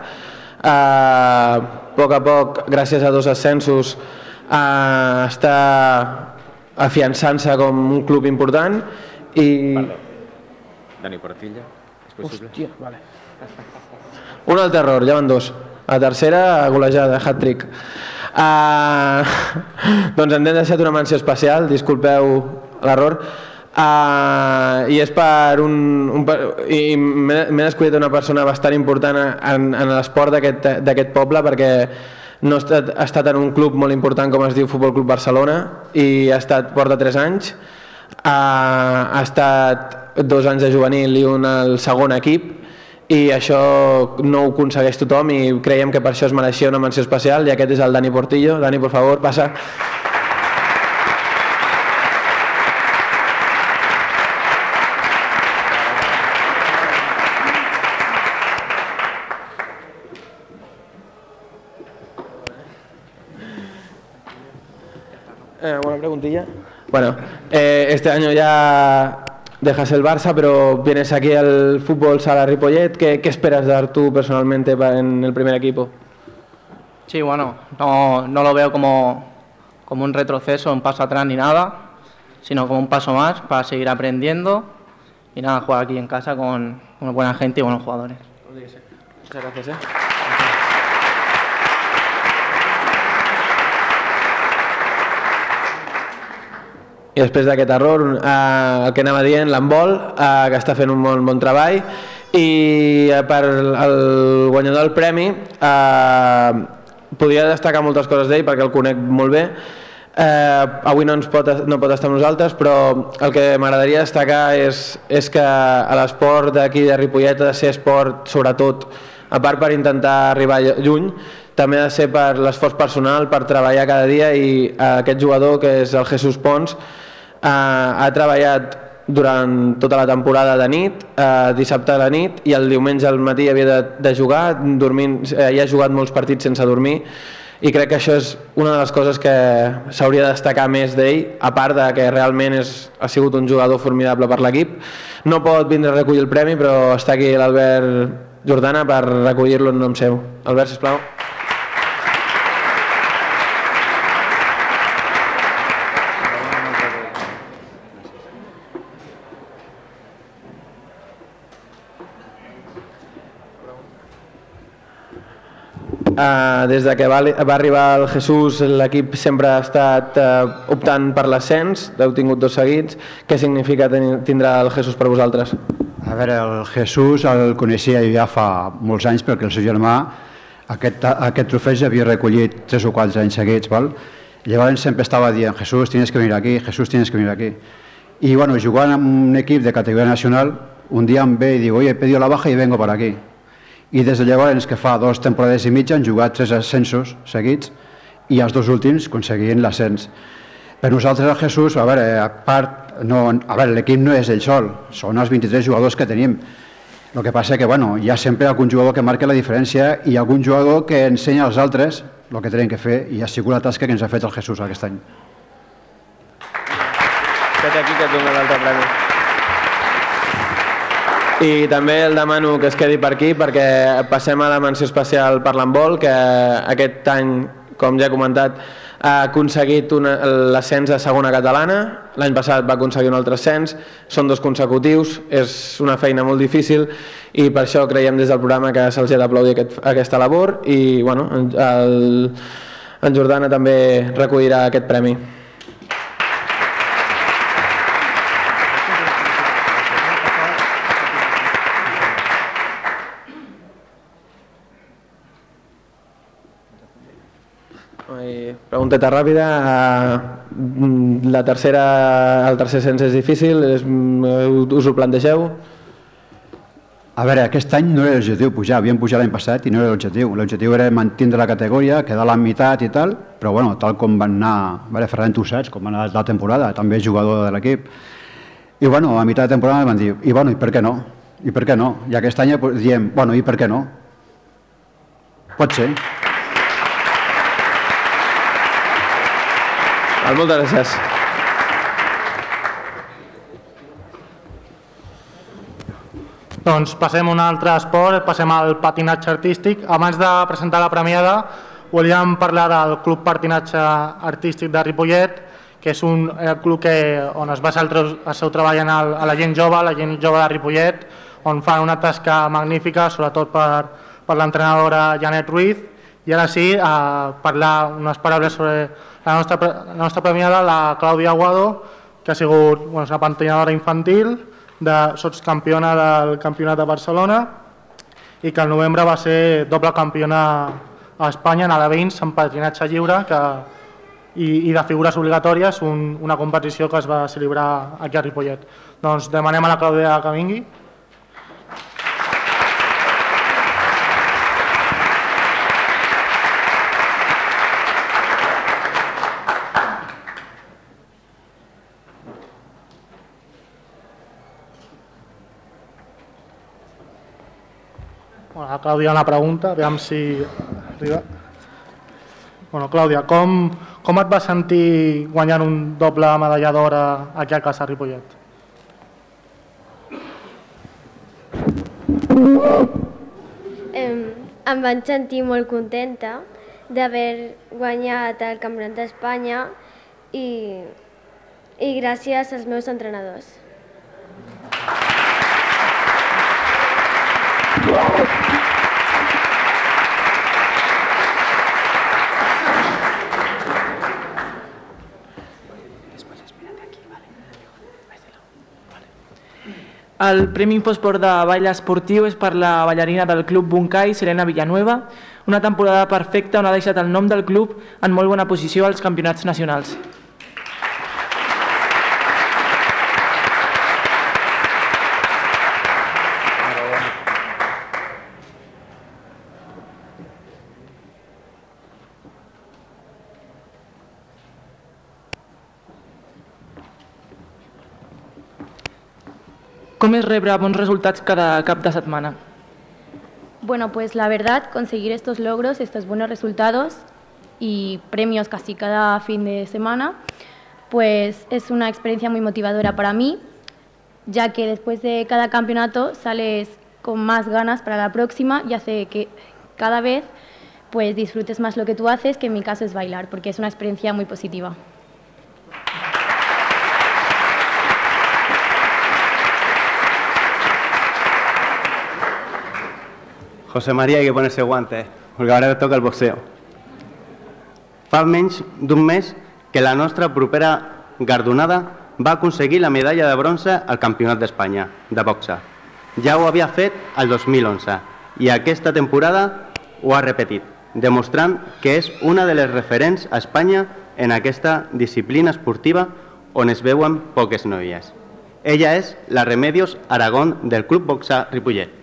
Uh, a poc a poc, gràcies a dos ascensos, uh, està afiançant-se com un club important i... Perdó. Dani Portilla, és possible? Hòstia, vale. Un altre error, ja van dos. La tercera, golejada, hat-trick. Uh, doncs hem deixat una menció especial, disculpeu l'error, uh, i és per un... un i m'he descuidat una persona bastant important en, en l'esport d'aquest poble perquè no ha estat, ha estat en un club molt important com es diu Futbol Club Barcelona i ha estat, porta 3 anys, uh, ha estat dos anys de juvenil i un al segon equip i això no ho aconsegueix tothom i creiem que per això es mereixia una menció especial i aquest és el Dani Portillo. Dani, por favor, passa. Preguntilla. Bueno, eh, este año ya dejas el Barça, pero vienes aquí al fútbol sala Ripollet. ¿Qué, qué esperas dar tú personalmente en el primer equipo? Sí, bueno, no, no lo veo como, como un retroceso, un paso atrás ni nada, sino como un paso más para seguir aprendiendo y nada, jugar aquí en casa con una buena gente y buenos jugadores. Muchas gracias. ¿eh? I després d'aquest error, eh, el que anava dient, l'handbol, eh, que està fent un molt bon treball, i eh, per el guanyador del premi eh, podria destacar moltes coses d'ell perquè el conec molt bé, eh, avui no, ens pot, no pot estar amb nosaltres, però el que m'agradaria destacar és, és que a l'esport d'aquí de Ripollet ha de ser esport, sobretot, a part per intentar arribar lluny, també ha de ser per l'esforç personal, per treballar cada dia i eh, aquest jugador, que és el Jesús Pons, eh, ha treballat durant tota la temporada de nit, eh, dissabte a la nit i el diumenge al matí havia de, de jugar, dormint, eh, ha jugat molts partits sense dormir i crec que això és una de les coses que s'hauria de destacar més d'ell, a part de que realment és, ha sigut un jugador formidable per l'equip. No pot vindre a recollir el premi, però està aquí l'Albert Jordana per recollir-lo en nom seu. Albert, sisplau. Uh, des de que va, va arribar el Jesús, l'equip sempre ha estat uh, optant per l'ascens, heu tingut dos seguits. Què significa tenir, tindrà el Jesús per vosaltres? A veure, el Jesús el coneixia ja fa molts anys perquè el seu germà aquest, aquest trofeig havia recollit tres o quatre anys seguits, val? Llavors sempre estava dient, Jesús, tienes que venir aquí, Jesús, tienes que venir aquí. Y bueno, jugant amb un equip de categoria nacional, un dia em ve i diu, oye, he pedido la baja y vengo para aquí i des de llavors que fa dos temporades i mitja han jugat tres ascensos seguits i els dos últims aconseguint l'ascens. Per nosaltres el Jesús, a veure, a part, no, a veure, l'equip no és ell sol, són els 23 jugadors que tenim. El que passa que bueno, hi ha sempre algun jugador que marca la diferència i algun jugador que ensenya als altres el que tenen que fer i ha sigut la tasca que ens ha fet el Jesús aquest any. Vete aquí que et dono l'altre premi. I també el demano que es quedi per aquí perquè passem a la menció especial per l'handbol, que aquest any, com ja he comentat, ha aconseguit l'ascens a segona catalana, l'any passat va aconseguir un altre ascens, són dos consecutius, és una feina molt difícil i per això creiem des del programa que se'ls ha d'aplaudir aquest, aquesta labor i bueno, el, en Jordana també recollirà aquest premi. I pregunteta ràpida. eh, La tercera, el tercer cens és difícil, és, us ho plantegeu? A veure, aquest any no era l'objectiu pujar, havíem pujat l'any passat i no era l'objectiu. L'objectiu era mantenir la categoria, quedar a la meitat i tal, però bueno, tal com van anar, veure, Ferran, saps, com va anar la temporada, també jugador de l'equip, i bueno, a meitat de temporada van dir, i bueno, i per què no? I per què no? I aquest any pues, diem, bueno, i per què no? Pot ser. Val, moltes gràcies. Doncs passem a un altre esport, passem al patinatge artístic. Abans de presentar la premiada, volíem parlar del Club Patinatge Artístic de Ripollet, que és un eh, club que, on es basa el, el seu treball en el, a la gent jove, la gent jove de Ripollet, on fan una tasca magnífica, sobretot per, per l'entrenadora Janet Ruiz. I ara sí, a parlar unes paraules sobre la nostra, la nostra premiada, la Clàudia Aguado, que ha sigut bueno, una patinadora infantil, de sotscampiona del Campionat de Barcelona i que al novembre va ser doble campiona a Espanya en alevins en patinatge lliure que, i, i de figures obligatòries, un, una competició que es va celebrar aquí a Ripollet. Doncs demanem a la Clàudia que vingui. A Clàudia una pregunta, aviam si arriba. Bueno, Clàudia, com, com et vas sentir guanyant un doble medalla d'or aquí a casa Ripollet? Em, em vaig sentir molt contenta d'haver guanyat el Campionat d'Espanya i, i gràcies als meus entrenadors. El Premi Infosport de Ball Esportiu és per la ballarina del Club Bunkai, Serena Villanueva, una temporada perfecta on ha deixat el nom del club en molt bona posició als campionats nacionals. Com és rebre bons resultats cada cap de setmana? Bueno, pues la verdad, conseguir estos logros, estos buenos resultados, y premios casi cada fin de semana, pues es una experiencia muy motivadora para mí, ya que después de cada campeonato sales con más ganas para la próxima y hace que cada vez pues disfrutes más lo que tú haces, que en mi caso es bailar, porque es una experiencia muy positiva. José María, hay que ponerse guantes, porque ahora toca el boxeo. Fa menys d'un mes que la nostra propera gardonada va aconseguir la medalla de bronze al Campionat d'Espanya de boxa. Ja ho havia fet el 2011 i aquesta temporada ho ha repetit, demostrant que és una de les referents a Espanya en aquesta disciplina esportiva on es veuen poques noies. Ella és la Remedios Aragón del Club Boxa Ripollet.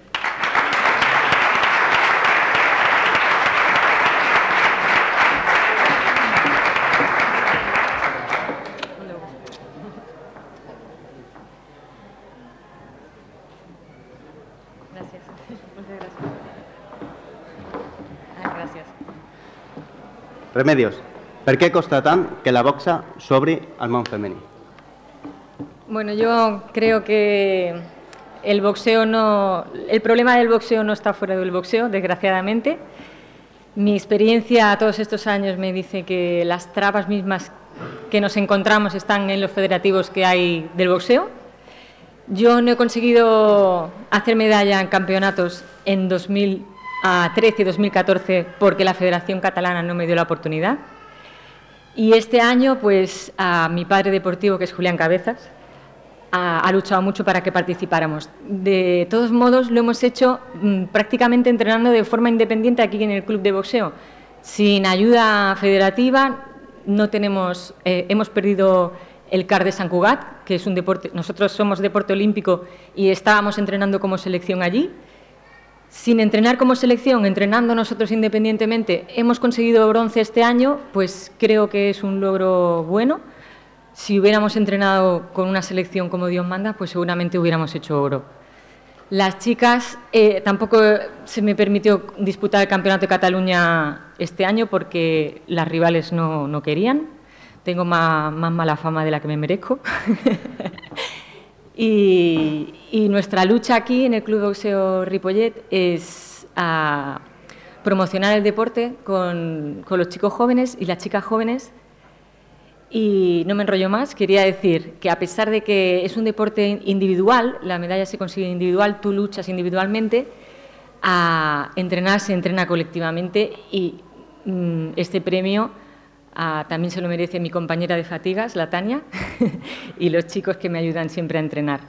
Remedios, per què costa que la boxa s'obri al món femení? Bueno, yo creo que el boxeo no. El problema del boxeo no está fuera del boxeo, desgraciadamente. Mi experiencia todos estos años me dice que las trabas mismas que nos encontramos están en los federativos que hay del boxeo. Yo no he conseguido hacer medalla en campeonatos en 2013 y 2014 porque la Federación Catalana no me dio la oportunidad. Y este año, pues, a mi padre deportivo, que es Julián Cabezas, ha, ha luchado mucho para que participáramos. De todos modos, lo hemos hecho mm, prácticamente entrenando de forma independiente aquí en el club de boxeo. Sin ayuda federativa, no tenemos, eh, hemos perdido el CAR de San Cugat, que es un deporte, nosotros somos deporte olímpico y estábamos entrenando como selección allí. Sin entrenar como selección, entrenando nosotros independientemente, hemos conseguido bronce este año, pues creo que es un logro bueno. Si hubiéramos entrenado con una selección como Dios manda, pues seguramente hubiéramos hecho oro. Las chicas, eh, tampoco se me permitió disputar el Campeonato de Cataluña este año porque las rivales no, no querían. Tengo más, más mala fama de la que me merezco. y, nuestra lucha aquí en el Club Boxeo Ripollet es a promocionar el deporte con, los chicos jóvenes y las chicas jóvenes. Y no me enrollo más, quería decir que a pesar de que es un deporte individual, la medalla se consigue individual, tú luchas individualmente, a entrenar se entrena colectivamente y mm, este premio ah, también se lo merece mi compañera de fatigas, la Tania, y los chicos que me ayudan siempre a entrenar.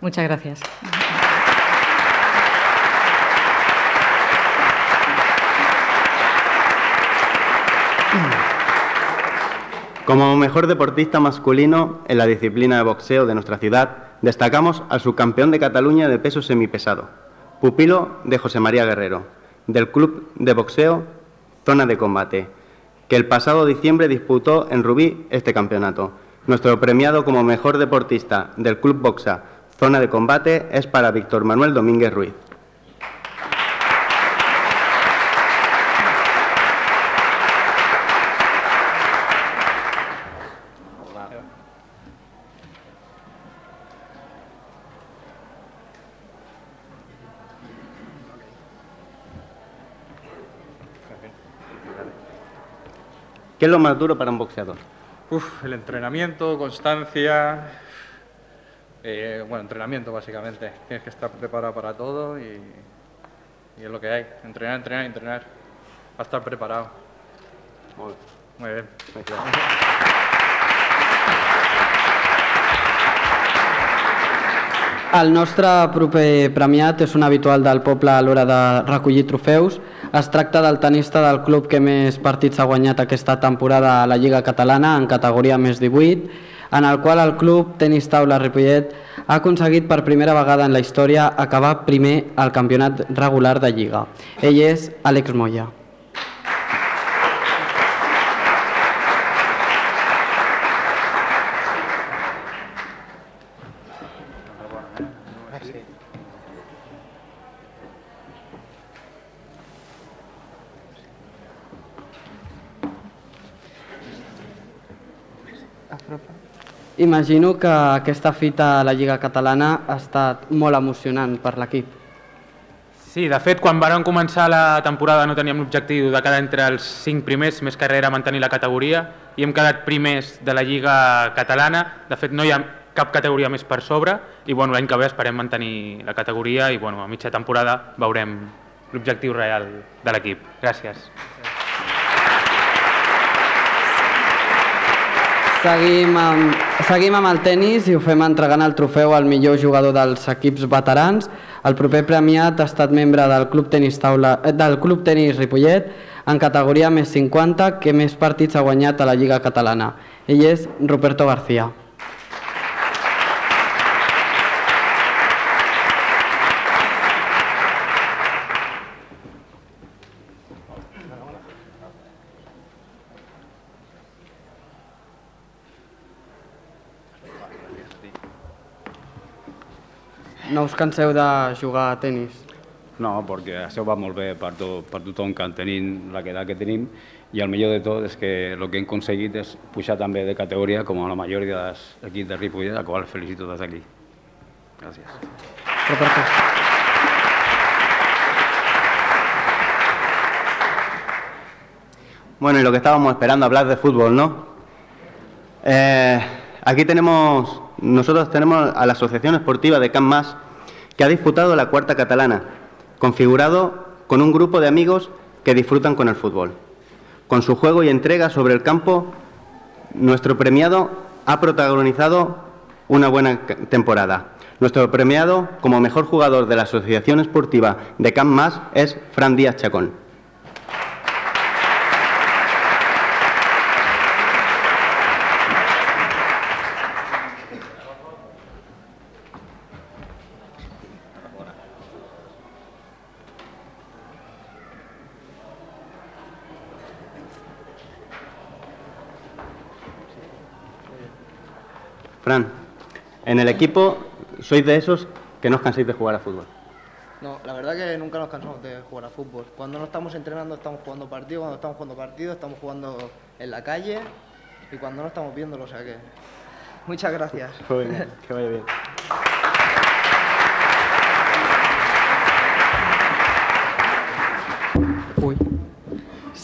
Muchas gracias. Como mejor deportista masculino en la disciplina de boxeo de nuestra ciudad, destacamos al subcampeón de Cataluña de peso semipesado, pupilo de José María Guerrero, del Club de Boxeo Zona de Combate, el pasado diciembre disputó en Rubí este campeonato. Nuestro premiado como mejor deportista del Club Boxa Zona de Combate es para Víctor Manuel Domínguez Ruiz. ¿Qué es lo más duro para un boxeador? Uf, el entrenamiento, constancia. eh, bueno, entrenamiento básicamente. Tienes que estar preparado para todo y, y es lo que hay. Entrenar, entrenar, entrenar. Va a estar preparado. Muy bien. El nostre proper premiat és un habitual del poble a l'hora de recollir trofeus. Es tracta del tenista del club que més partits ha guanyat aquesta temporada a la Lliga Catalana en categoria més 18, en el qual el club Tenis Taula Ripollet ha aconseguit per primera vegada en la història acabar primer al campionat regular de Lliga. Ell és Àlex Moya. Imagino que aquesta fita a la Lliga Catalana ha estat molt emocionant per l'equip. Sí, de fet, quan vàrem començar la temporada no teníem l'objectiu de quedar entre els cinc primers, més que res era mantenir la categoria, i hem quedat primers de la Lliga Catalana. De fet, no hi ha cap categoria més per sobre, i bueno, l'any que ve esperem mantenir la categoria i bueno, a mitja temporada veurem l'objectiu real de l'equip. Gràcies. Seguim amb, seguim amb el tennis i ho fem entregant el trofeu al millor jugador dels equips veterans. El proper premiat ha estat membre del Club Tenis, Taula, eh, del Club Tenis Ripollet en categoria més 50 que més partits ha guanyat a la Lliga Catalana. Ell és Ruperto García. No us canseu de jugar a tennis? No, perquè això va molt bé per, to, per tothom que tenim la edat que tenim i el millor de tot és que el que hem aconseguit és pujar també de categoria com a la majoria dels equips de Ripollet, a qual felicito des d'aquí. Gràcies. Roberto. Bueno, y lo que estábamos esperando, hablar de fútbol, ¿no? Eh, aquí tenemos, nosotros tenemos a la Asociación Esportiva de Can Mas, que ha disputado la cuarta catalana, configurado con un grupo de amigos que disfrutan con el fútbol. Con su juego y entrega sobre el campo, nuestro premiado ha protagonizado una buena temporada. Nuestro premiado como mejor jugador de la Asociación Esportiva de Can Mas es Fran Díaz Chacón. Fran, en el equipo sois de esos que no os canséis de jugar a fútbol. No, la verdad que nunca nos cansamos de jugar a fútbol. Cuando no estamos entrenando estamos jugando partidos, cuando estamos jugando partidos estamos jugando en la calle y cuando no estamos viéndolo, o sea que... Muchas gracias. Muy bien, que vaya bien.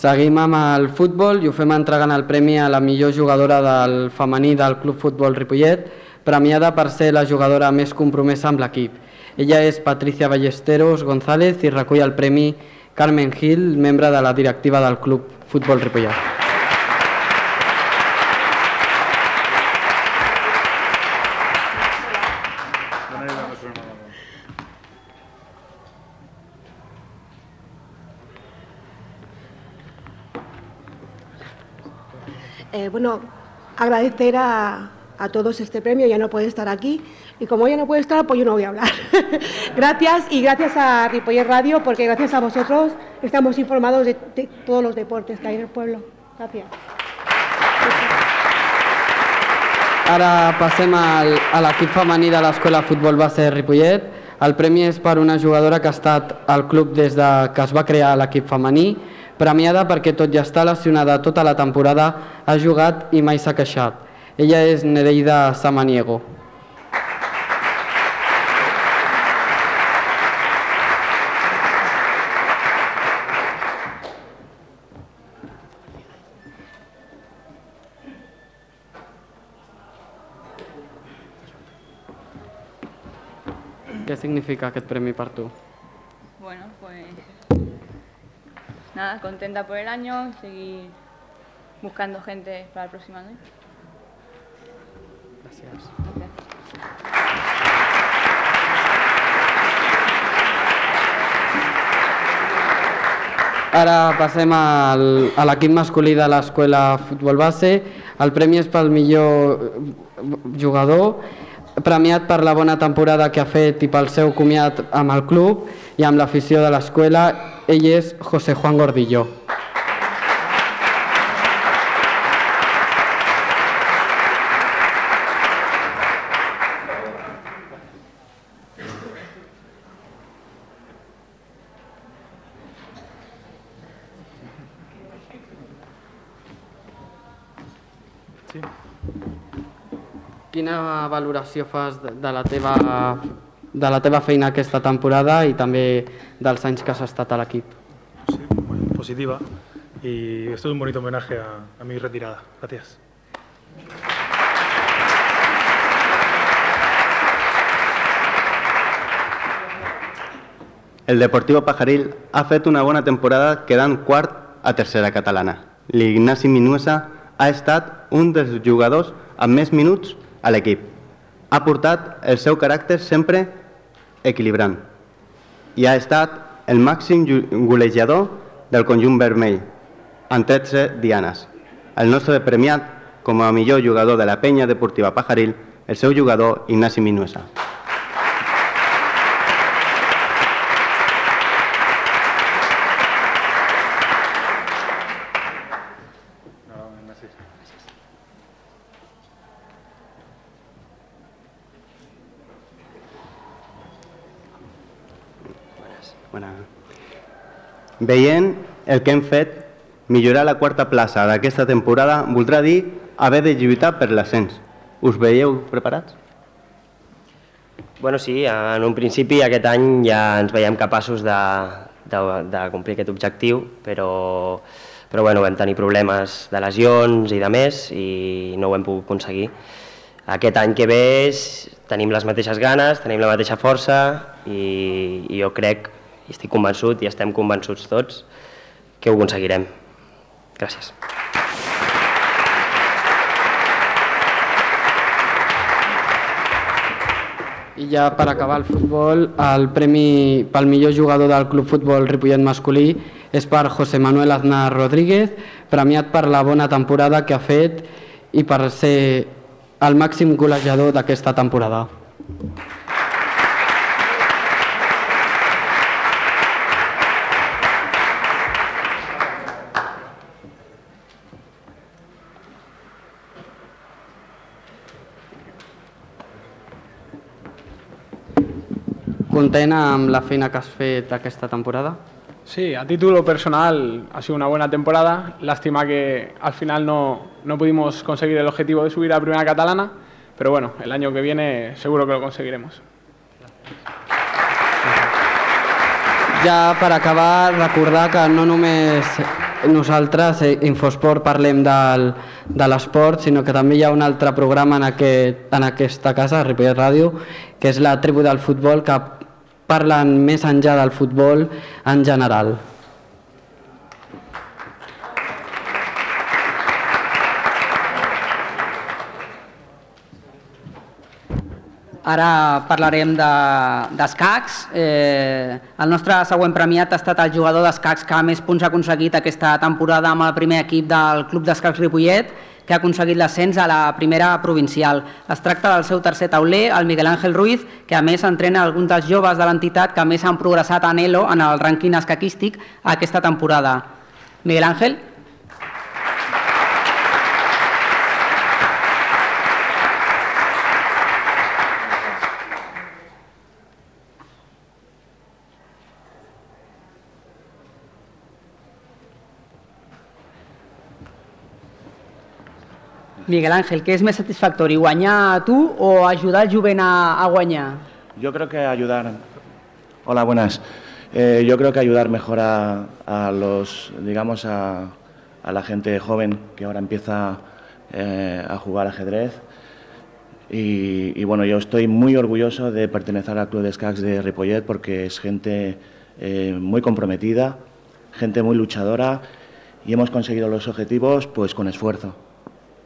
Seguim amb el futbol i ho fem entregant el premi a la millor jugadora del femení del Club Futbol Ripollet, premiada per ser la jugadora més compromesa amb l'equip. Ella és Patricia Ballesteros González i recull el premi Carmen Gil, membre de la directiva del Club Futbol Ripollet. Bueno, agradecer a, a todos este premio, ya no puede estar aquí y como ella no puede estar, pues yo no voy a hablar. gracias y gracias a Ripollet Radio porque gracias a vosotros estamos informados de, de todos los deportes que hay en el pueblo. Gracias. Ara passem al, a l'equip femení de l'Escola Futbol Base de Ripollet. El premi és per una jugadora que ha estat al club des de que es va crear l'equip femení, premiada perquè tot i estar lesionada tota la temporada ha jugat i mai s'ha queixat. Ella és Nereida Samaniego. Què significa aquest premi per tu? Nada, contenta por el año, seguir buscando gente para el próximo año. Gracias. Ara passem al, a l'equip masculí de l'escola Futbol Base. El premi és pel millor jugador, premiat per la bona temporada que ha fet i pel seu comiat amb el club i amb l'afició de l'escola. Ell és José Juan Gordillo. Quina valoració fas de, de la teva de la teva feina aquesta temporada i també dels anys que has estat a l'equip? Sí, muy positiva y esto es un bonito homenaje a, a mi retirada. Gracias. El Deportivo Pajaril ha fet una bona temporada quedant quart a tercera catalana. L'Ignasi Minuesa ha estat un dels jugadors amb més minuts a l'equip. Ha portat el seu caràcter sempre equilibrant i ha estat el màxim golejador del conjunt vermell, amb 13 dianes. El nostre premiat com a millor jugador de la penya deportiva Pajaril, el seu jugador Ignasi Minuesa. Bona. Veient el que hem fet, millorar la quarta plaça d'aquesta temporada voldrà dir haver de lluitar per l'ascens. Us veieu preparats? Bueno, sí, en un principi aquest any ja ens veiem capaços de, de, de complir aquest objectiu, però, però bueno, vam tenir problemes de lesions i de més i no ho hem pogut aconseguir. Aquest any que ve tenim les mateixes ganes, tenim la mateixa força i, i jo crec, i estic convençut i estem convençuts tots, que ho aconseguirem. Gràcies. I ja per acabar el futbol, el premi pel millor jugador del Club Futbol Ripollet masculí és per José Manuel Aznar Rodríguez, premiat per la bona temporada que ha fet i per ser el màxim golejador d'aquesta temporada. Content amb la feina que has fet aquesta temporada? Sí, a título personal ha sido una buena temporada. Lástima que al final no, no pudimos conseguir el objetivo de subir a Primera Catalana, pero bueno, el año que viene seguro que lo conseguiremos. Ja per acabar, recordar que no només nosaltres, eh, Infosport, parlem del, de l'esport, sinó que també hi ha un altre programa en, aquest, en aquesta casa, Ripollet Ràdio, que és la tribu del futbol, que parlen més enllà del futbol en general. Ara parlarem de- d'escacs. Eh, el nostre següent premiat ha estat el jugador d'escacs que més punts ha aconseguit aquesta temporada amb el primer equip del Club d'Escacs Ripollet, que ha aconseguit l'ascens a la primera provincial. Es tracta del seu tercer tauler, el Miguel Ángel Ruiz, que a més entrena alguns dels joves de l'entitat que més han progressat en ELO en el rànquing escaquístic aquesta temporada. Miguel Ángel? Miguel Ángel, què és més satisfactori, guanyar tu o ajudar el jovent a, a guanyar? Yo creo que ayudar. Hola, buenas. Eh, yo creo que ayudar mejor a, a los, digamos, a, a la gente joven que ahora empieza eh, a jugar ajedrez. Y, y bueno, yo estoy muy orgulloso de pertenecer al Club de Escacs de Ripollet porque es gente eh, muy comprometida, gente muy luchadora y hemos conseguido los objetivos pues con esfuerzo.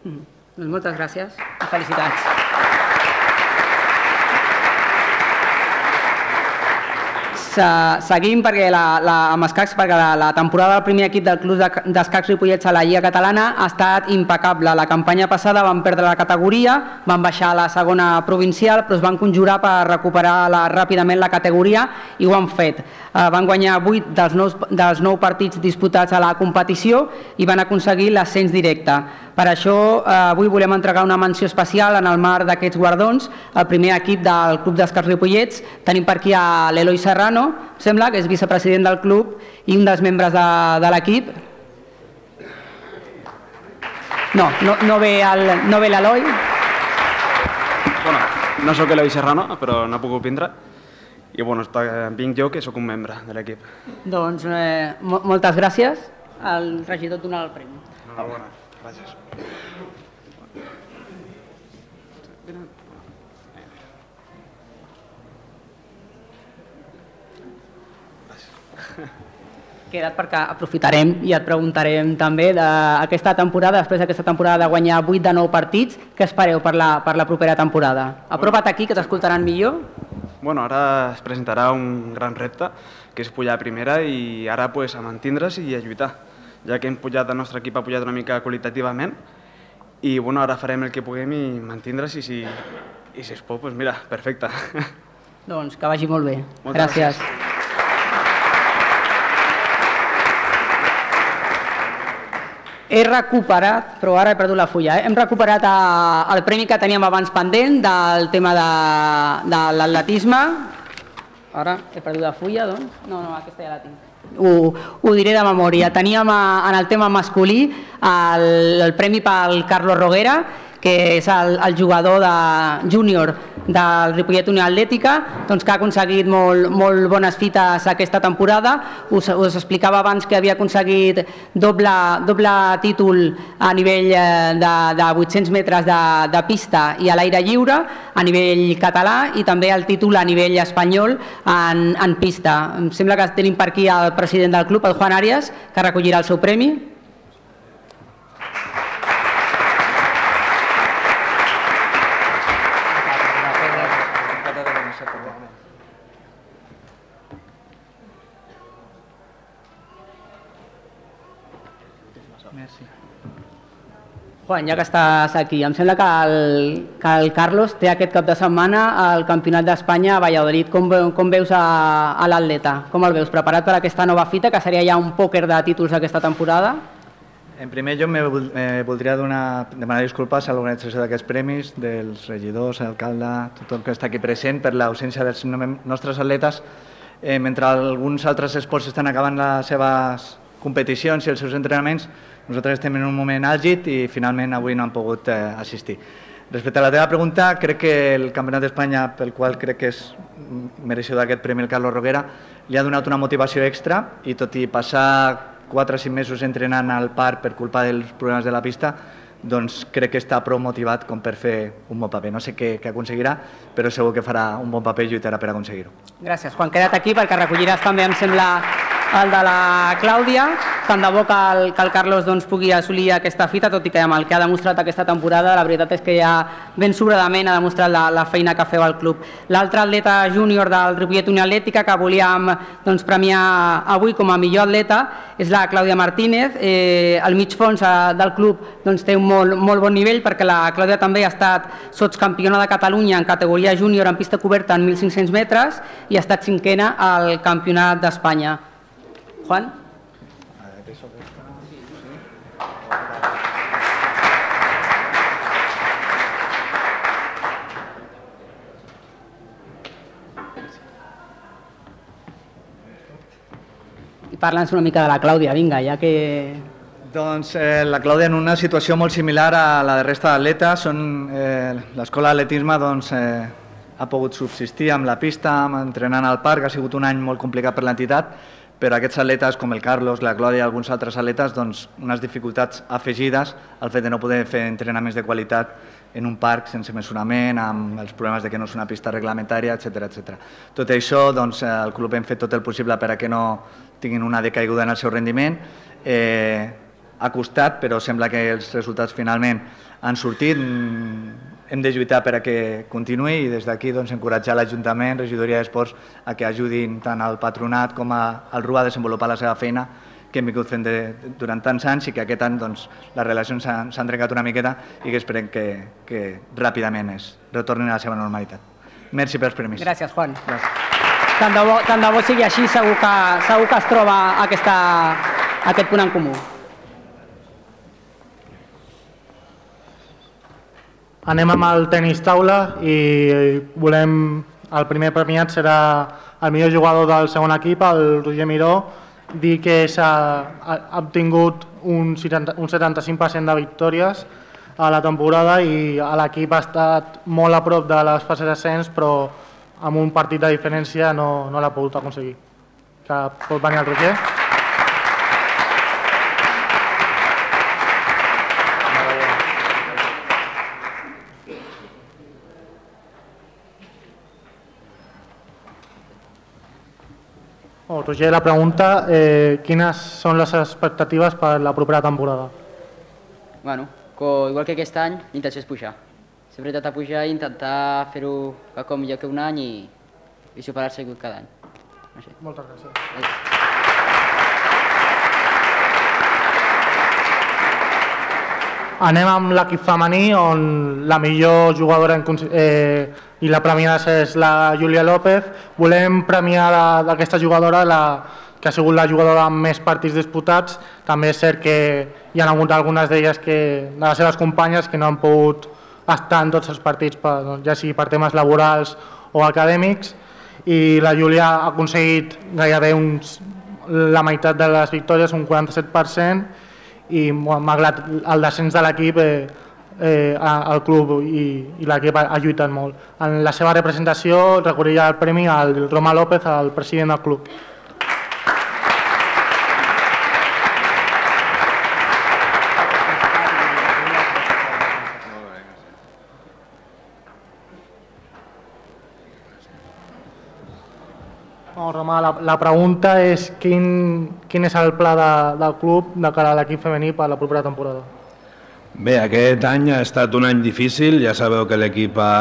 Mm. Doncs moltes gràcies i felicitats. Se- Seguim perquè la, la, amb escacs, perquè la, la temporada del primer equip del Club de- d'Escacs Ripollets a la Lliga Catalana ha estat impecable. La campanya passada van perdre la categoria, van baixar a la segona provincial, però es van conjurar per recuperar la, ràpidament la categoria i ho han fet. Eh, van guanyar 8 dels 9, dels 9 partits disputats a la competició i van aconseguir l'ascens directe. Per això eh, avui volem entregar una menció especial en el marc d'aquests guardons al primer equip del Club d'Escars Ripollets. Tenim per aquí a l'Eloi Serrano, em sembla, que és vicepresident del club i un dels membres de, de l'equip. No, no, no ve el- no ve l'Eloi. bueno, no sóc Eloi Serrano, però no pogut vindre. I bueno, està, vinc jo, que sóc un membre de l'equip. Doncs eh, mo moltes gràcies. El regidor et donarà el premi. Enhorabona. Gràcies. Queda't perquè aprofitarem i et preguntarem també d'aquesta temporada, després d'aquesta temporada de guanyar 8 de 9 partits, què espereu per la, per la propera temporada? Apropa't aquí, que t'escoltaran millor. Bueno, ara es presentarà un gran repte, que és pujar a primera i ara pues, a mantindre's i a lluitar, ja que hem pujat, el nostre equip ha pujat una mica qualitativament i bueno, ara farem el que puguem i mantindre's i si, i si es pot, pues mira, perfecte. Doncs que vagi molt bé. Moltes gràcies. gràcies. He recuperat, però ara he perdut la fulla, eh? hem recuperat eh, el premi que teníem abans pendent del tema de, de l'atletisme. Ara he perdut la fulla, doncs? No, no, aquesta ja la tinc. Ho, ho diré de memòria. Teníem eh, en el tema masculí el, el premi pel Carlos Roguera, que és el, el jugador de júnior del Ripollet Unió Atlètica, doncs que ha aconseguit molt, molt bones fites aquesta temporada. Us, us explicava abans que havia aconseguit doble, doble títol a nivell eh, de, de 800 metres de, de pista i a l'aire lliure, a nivell català, i també el títol a nivell espanyol en, en pista. Em sembla que tenim per aquí el president del club, el Juan Arias, que recollirà el seu premi. Juan, ja que estàs aquí, em sembla que el, que el Carlos té aquest cap de setmana el Campionat d'Espanya a Valladolid. Com, com veus a, a l'atleta? Com el veus? Preparat per aquesta nova fita, que seria ja un pòquer de títols aquesta temporada? En primer lloc, me eh, voldria donar, demanar disculpes a l'organització d'aquests premis, dels regidors, alcalde, tothom que està aquí present, per l'ausència dels nostres atletes. Eh, mentre alguns altres esports estan acabant les seves competicions i els seus entrenaments, nosaltres estem en un moment àlgid i finalment avui no han pogut eh, assistir. Respecte a la teva pregunta, crec que el Campionat d'Espanya, pel qual crec que és mereixedor d'aquest premi el Carlos Roguera, li ha donat una motivació extra i tot i passar 4 o 5 mesos entrenant al parc per culpa dels problemes de la pista, doncs crec que està prou motivat com per fer un bon paper. No sé què, què aconseguirà, però segur que farà un bon paper i lluitarà per aconseguir-ho. Gràcies, Juan. Queda't aquí perquè recolliràs també, em sembla, el de la Clàudia. Tant de bo que el, que el Carlos doncs, pugui assolir aquesta fita, tot i que amb el que ha demostrat aquesta temporada, la veritat és que ja ben sobradament ha demostrat la, la feina que feu al club. L'altre atleta júnior del Ripollet Unió Atlètica que volíem doncs, premiar avui com a millor atleta és la Clàudia Martínez. Eh, el mig fons eh, del club doncs, té un molt, molt bon nivell perquè la Clàudia també ha estat sotscampiona de Catalunya en categoria júnior en pista coberta en 1.500 metres i ha estat cinquena al Campionat d'Espanya. Juan? I parla'ns una mica de la Clàudia, vinga, ja que... Doncs eh, la Clàudia en una situació molt similar a la de resta d'atletes. Eh, L'escola d'atletisme doncs, eh, ha pogut subsistir amb la pista, amb entrenant al parc. Ha sigut un any molt complicat per l'entitat, però aquests atletes com el Carlos, la Clàudia i alguns altres atletes, doncs, unes dificultats afegides al fet de no poder fer entrenaments de qualitat en un parc sense mesurament, amb els problemes de que no és una pista reglamentària, etc etc. Tot això, doncs, el club hem fet tot el possible per a que no tinguin una decaiguda en el seu rendiment. Eh, ha costat, però sembla que els resultats finalment han sortit. Hem de lluitar per a que continuï i des d'aquí doncs, encoratjar l'Ajuntament, Regidoria d'Esports, a que ajudin tant al patronat com a, al RUA a desenvolupar la seva feina que hem vingut fent de, durant tants anys i que aquest any doncs, les relacions s'han trencat una miqueta i que esperem que, que ràpidament es retornin a la seva normalitat. Merci pels premis. Gràcies, Juan. Tant de bo, tant de bo sigui així, segur que, segur que es troba aquesta, aquest punt en comú. Anem amb el tenis taula i volem... El primer premiat serà el millor jugador del segon equip, el Roger Miró, dir que s'ha ha ha obtingut un, 70 un 75% de victòries a la temporada i l'equip ha estat molt a prop de les fases d'ascens però amb un partit de diferència no, no l'ha pogut aconseguir. Que pot venir el Roger. Oh, Roger, la pregunta, eh, quines són les expectatives per la propera temporada? Bueno, co, igual que aquest any, l'intenció és pujar. Sempre intentar pujar i intentar fer-ho com millor que un any i, i superar-se cada any. Així. Moltes gràcies. Anem amb l'equip femení on la millor jugadora en, eh, i la premiada és la Júlia López. Volem premiar d'aquesta jugadora la, que ha sigut la jugadora amb més partits disputats. També és cert que hi ha hagut algunes d'elles que, de les seves companyes que no han pogut estar en tots els partits, per, doncs, ja sigui per temes laborals o acadèmics, i la Júlia ha aconseguit gairebé uns, la meitat de les victòries, un 47%, i malgrat el descens de l'equip eh, eh, el club i, i l'equip ha, ha lluitat molt. En la seva representació recorria el premi al Roma López, el president del club. Oh, Roma, la, la pregunta és quin, quin és el pla de, del club de cara a l'equip femení per la propera temporada? Bé, aquest any ha estat un any difícil, ja sabeu que l'equip ha,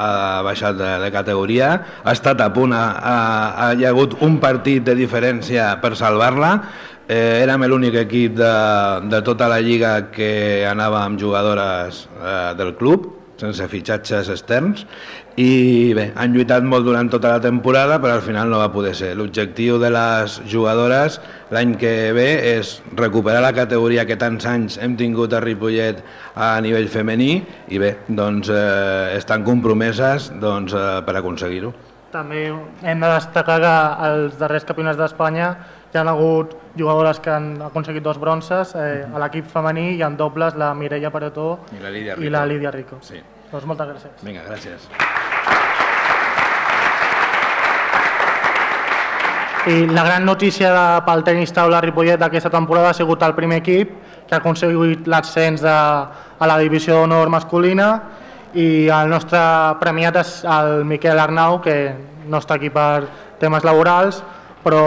ha baixat de, de categoria, ha estat a punt, ha, ha, hi ha hagut un partit de diferència per salvar-la, eh, érem l'únic equip de, de tota la lliga que anava amb jugadores eh, del club, sense fitxatges externs, i bé, han lluitat molt durant tota la temporada, però al final no va poder ser. L'objectiu de les jugadores l'any que ve és recuperar la categoria que tants anys hem tingut a Ripollet a nivell femení i bé, doncs eh, estan compromeses doncs, eh, per aconseguir-ho. També hem de destacar que als darrers campionats d'Espanya hi ha hagut jugadores que han aconseguit dos bronces. Eh, a l'equip femení i en dobles la Mireia Paretó I la Lídia i Rico. la Lídia Rico. Sí. Doncs moltes gràcies. Vinga, gràcies. I la gran notícia de, pel tenis taula Ripollet d'aquesta temporada ha sigut el primer equip que ha aconseguit l'ascens a la divisió d'honor masculina i el nostre premiat és el Miquel Arnau, que no està aquí per temes laborals, però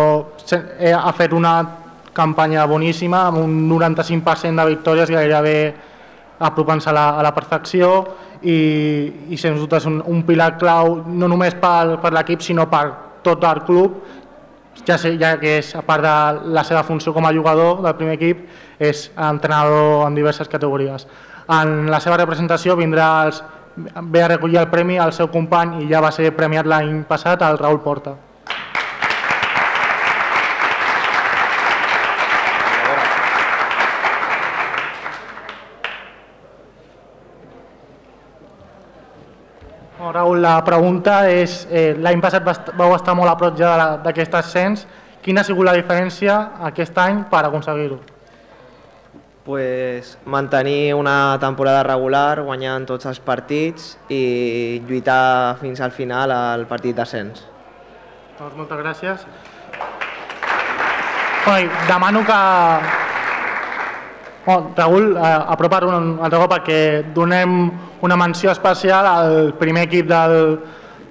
eh, ha fet una campanya boníssima amb un 95% de victòries gairebé apropant-se a, la, a la perfecció i, i sens dubte és un, un pilar clau no només per, per l'equip sinó per tot el club ja, sé, ja que és, a part de la seva funció com a jugador del primer equip, és entrenador en diverses categories. En la seva representació vindrà els, ve a recollir el premi al seu company i ja va ser premiat l'any passat, el Raül Porta. Raül, la pregunta és, eh, l'any passat vau estar molt a prop ja d'aquest ascens, quina ha sigut la diferència aquest any per aconseguir-ho? pues, mantenir una temporada regular, guanyant tots els partits i lluitar fins al final al partit d'ascens. Doncs moltes gràcies. Oi, demano que... Oh, Raül, eh, apropar un altre cop perquè donem una menció especial al primer equip del,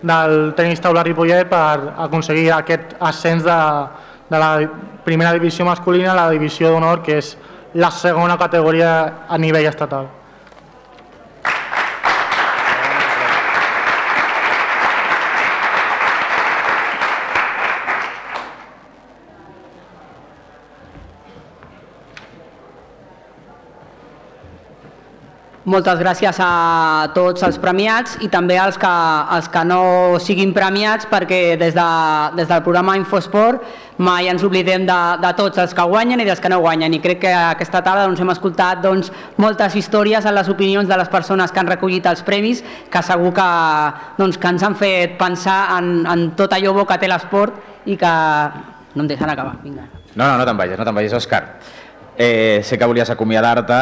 del tenis taula Ripollet per aconseguir aquest ascens de, de la primera divisió masculina a la divisió d'honor, que és la segona categoria a nivell estatal. Moltes gràcies a tots els premiats i també als que, als que no siguin premiats perquè des, de, des del programa Infosport mai ens oblidem de, de tots els que guanyen i dels que no guanyen i crec que aquesta tarda doncs, hem escoltat doncs, moltes històries en les opinions de les persones que han recollit els premis que segur que, doncs, que ens han fet pensar en, en tot allò bo que té l'esport i que no em deixen acabar. Vinga. No, no, no te'n vagis, no te'n vagis, Òscar. Eh, sé que volies acomiadar-te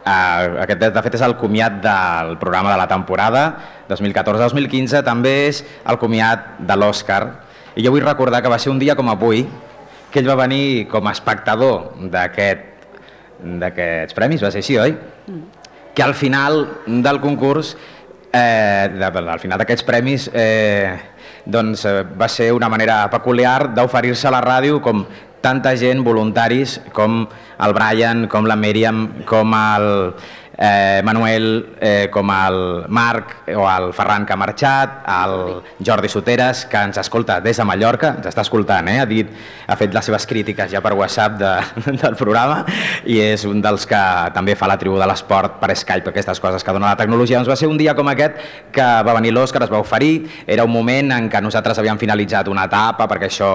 Uh, aquest, de fet, és el comiat del programa de la temporada 2014-2015, també és el comiat de l'Oscar. I jo vull recordar que va ser un dia com avui que ell va venir com a espectador d'aquests premis, va ser així, oi? Mm. Que al final del concurs, eh, de, al final d'aquests premis, eh, doncs eh, va ser una manera peculiar d'oferir-se a la ràdio com tanta gent, voluntaris, com el Brian, com la Míriam, com el eh, Manuel, eh, com el Marc o el Ferran que ha marxat, el Jordi Soteres, que ens escolta des de Mallorca, ens està escoltant, eh? ha, dit, ha fet les seves crítiques ja per WhatsApp de, del programa i és un dels que també fa la tribu de l'esport per Skype, aquestes coses que dona la tecnologia. Doncs va ser un dia com aquest que va venir l'Òscar, es va oferir, era un moment en què nosaltres havíem finalitzat una etapa, perquè això,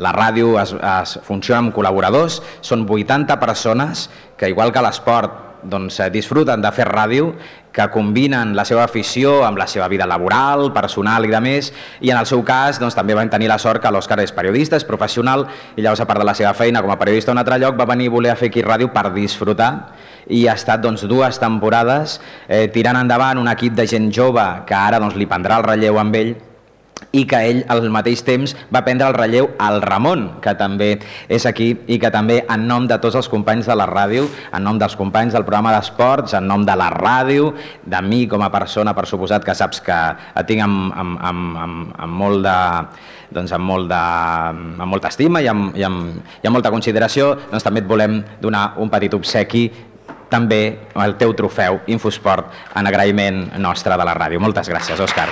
la ràdio es, es funciona amb col·laboradors, són 80 persones que igual que l'esport doncs, eh, disfruten de fer ràdio, que combinen la seva afició amb la seva vida laboral, personal i de més, i en el seu cas doncs, també van tenir la sort que l'Òscar és periodista, és professional, i llavors a part de la seva feina com a periodista a un altre lloc va venir a voler fer aquí ràdio per disfrutar i ha estat doncs, dues temporades eh, tirant endavant un equip de gent jove que ara doncs, li prendrà el relleu amb ell i que ell al mateix temps va prendre el relleu al Ramon, que també és aquí i que també en nom de tots els companys de la ràdio, en nom dels companys del programa d'esports, en nom de la ràdio, de mi com a persona, per suposat que saps que et tinc amb, amb, amb, amb, amb molt de doncs amb, molt de, amb molta estima i amb, i, amb, i amb molta consideració, doncs també et volem donar un petit obsequi també el teu trofeu Infosport en agraïment nostre de la ràdio. Moltes gràcies, Òscar.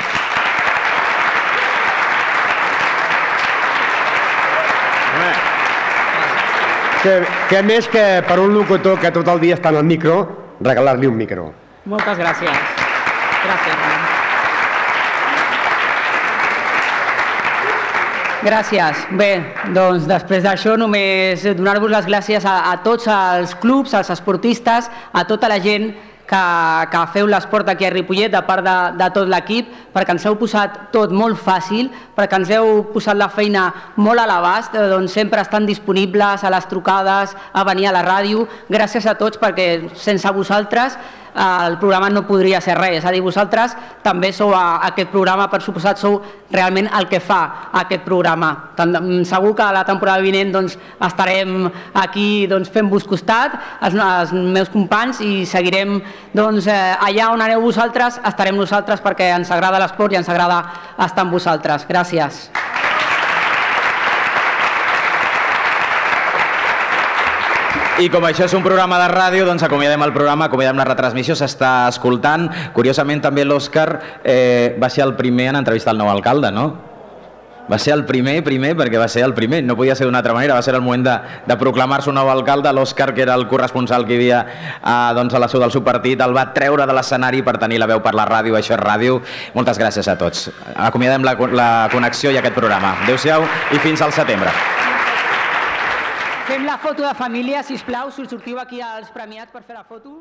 Que, que més que per un locutor que tot el dia està en el micro, regalar-li un micro. Moltes gràcies. Gràcies. Gràcies. Bé, doncs després d'això només donar-vos les gràcies a, a tots els clubs, als esportistes, a tota la gent que, que feu l'esport aquí a Ripollet de part de, de tot l'equip, perquè ens heu posat tot molt fàcil, perquè ens heu posat la feina molt a l'abast, eh, doncs sempre estan disponibles a les trucades, a venir a la ràdio. Gràcies a tots perquè sense vosaltres el programa no podria ser res. És a dir, vosaltres també sou a, aquest programa, per suposat, sou realment el que fa aquest programa. Tant, segur que la temporada vinent doncs, estarem aquí doncs, fent-vos costat, els, els meus companys, i seguirem doncs, eh, allà on aneu vosaltres, estarem nosaltres perquè ens agrada l'esport i ens agrada estar amb vosaltres. Gràcies. I com això és un programa de ràdio, doncs acomiadem el programa, acomiadem la retransmissió, s'està escoltant. Curiosament també l'Òscar eh, va ser el primer en entrevistar el nou alcalde, no? Va ser el primer, primer, perquè va ser el primer, no podia ser d'una altra manera, va ser el moment de, de proclamar-se un nou alcalde, l'Òscar, que era el corresponsal que hi havia eh, doncs a la seu del seu partit, el va treure de l'escenari per tenir la veu per la ràdio, això és ràdio. Moltes gràcies a tots. Acomiadem la, la connexió i aquest programa. Adéu-siau i fins al setembre. Fem la foto de família, si us plau, si sortiu aquí als premiats per fer la foto.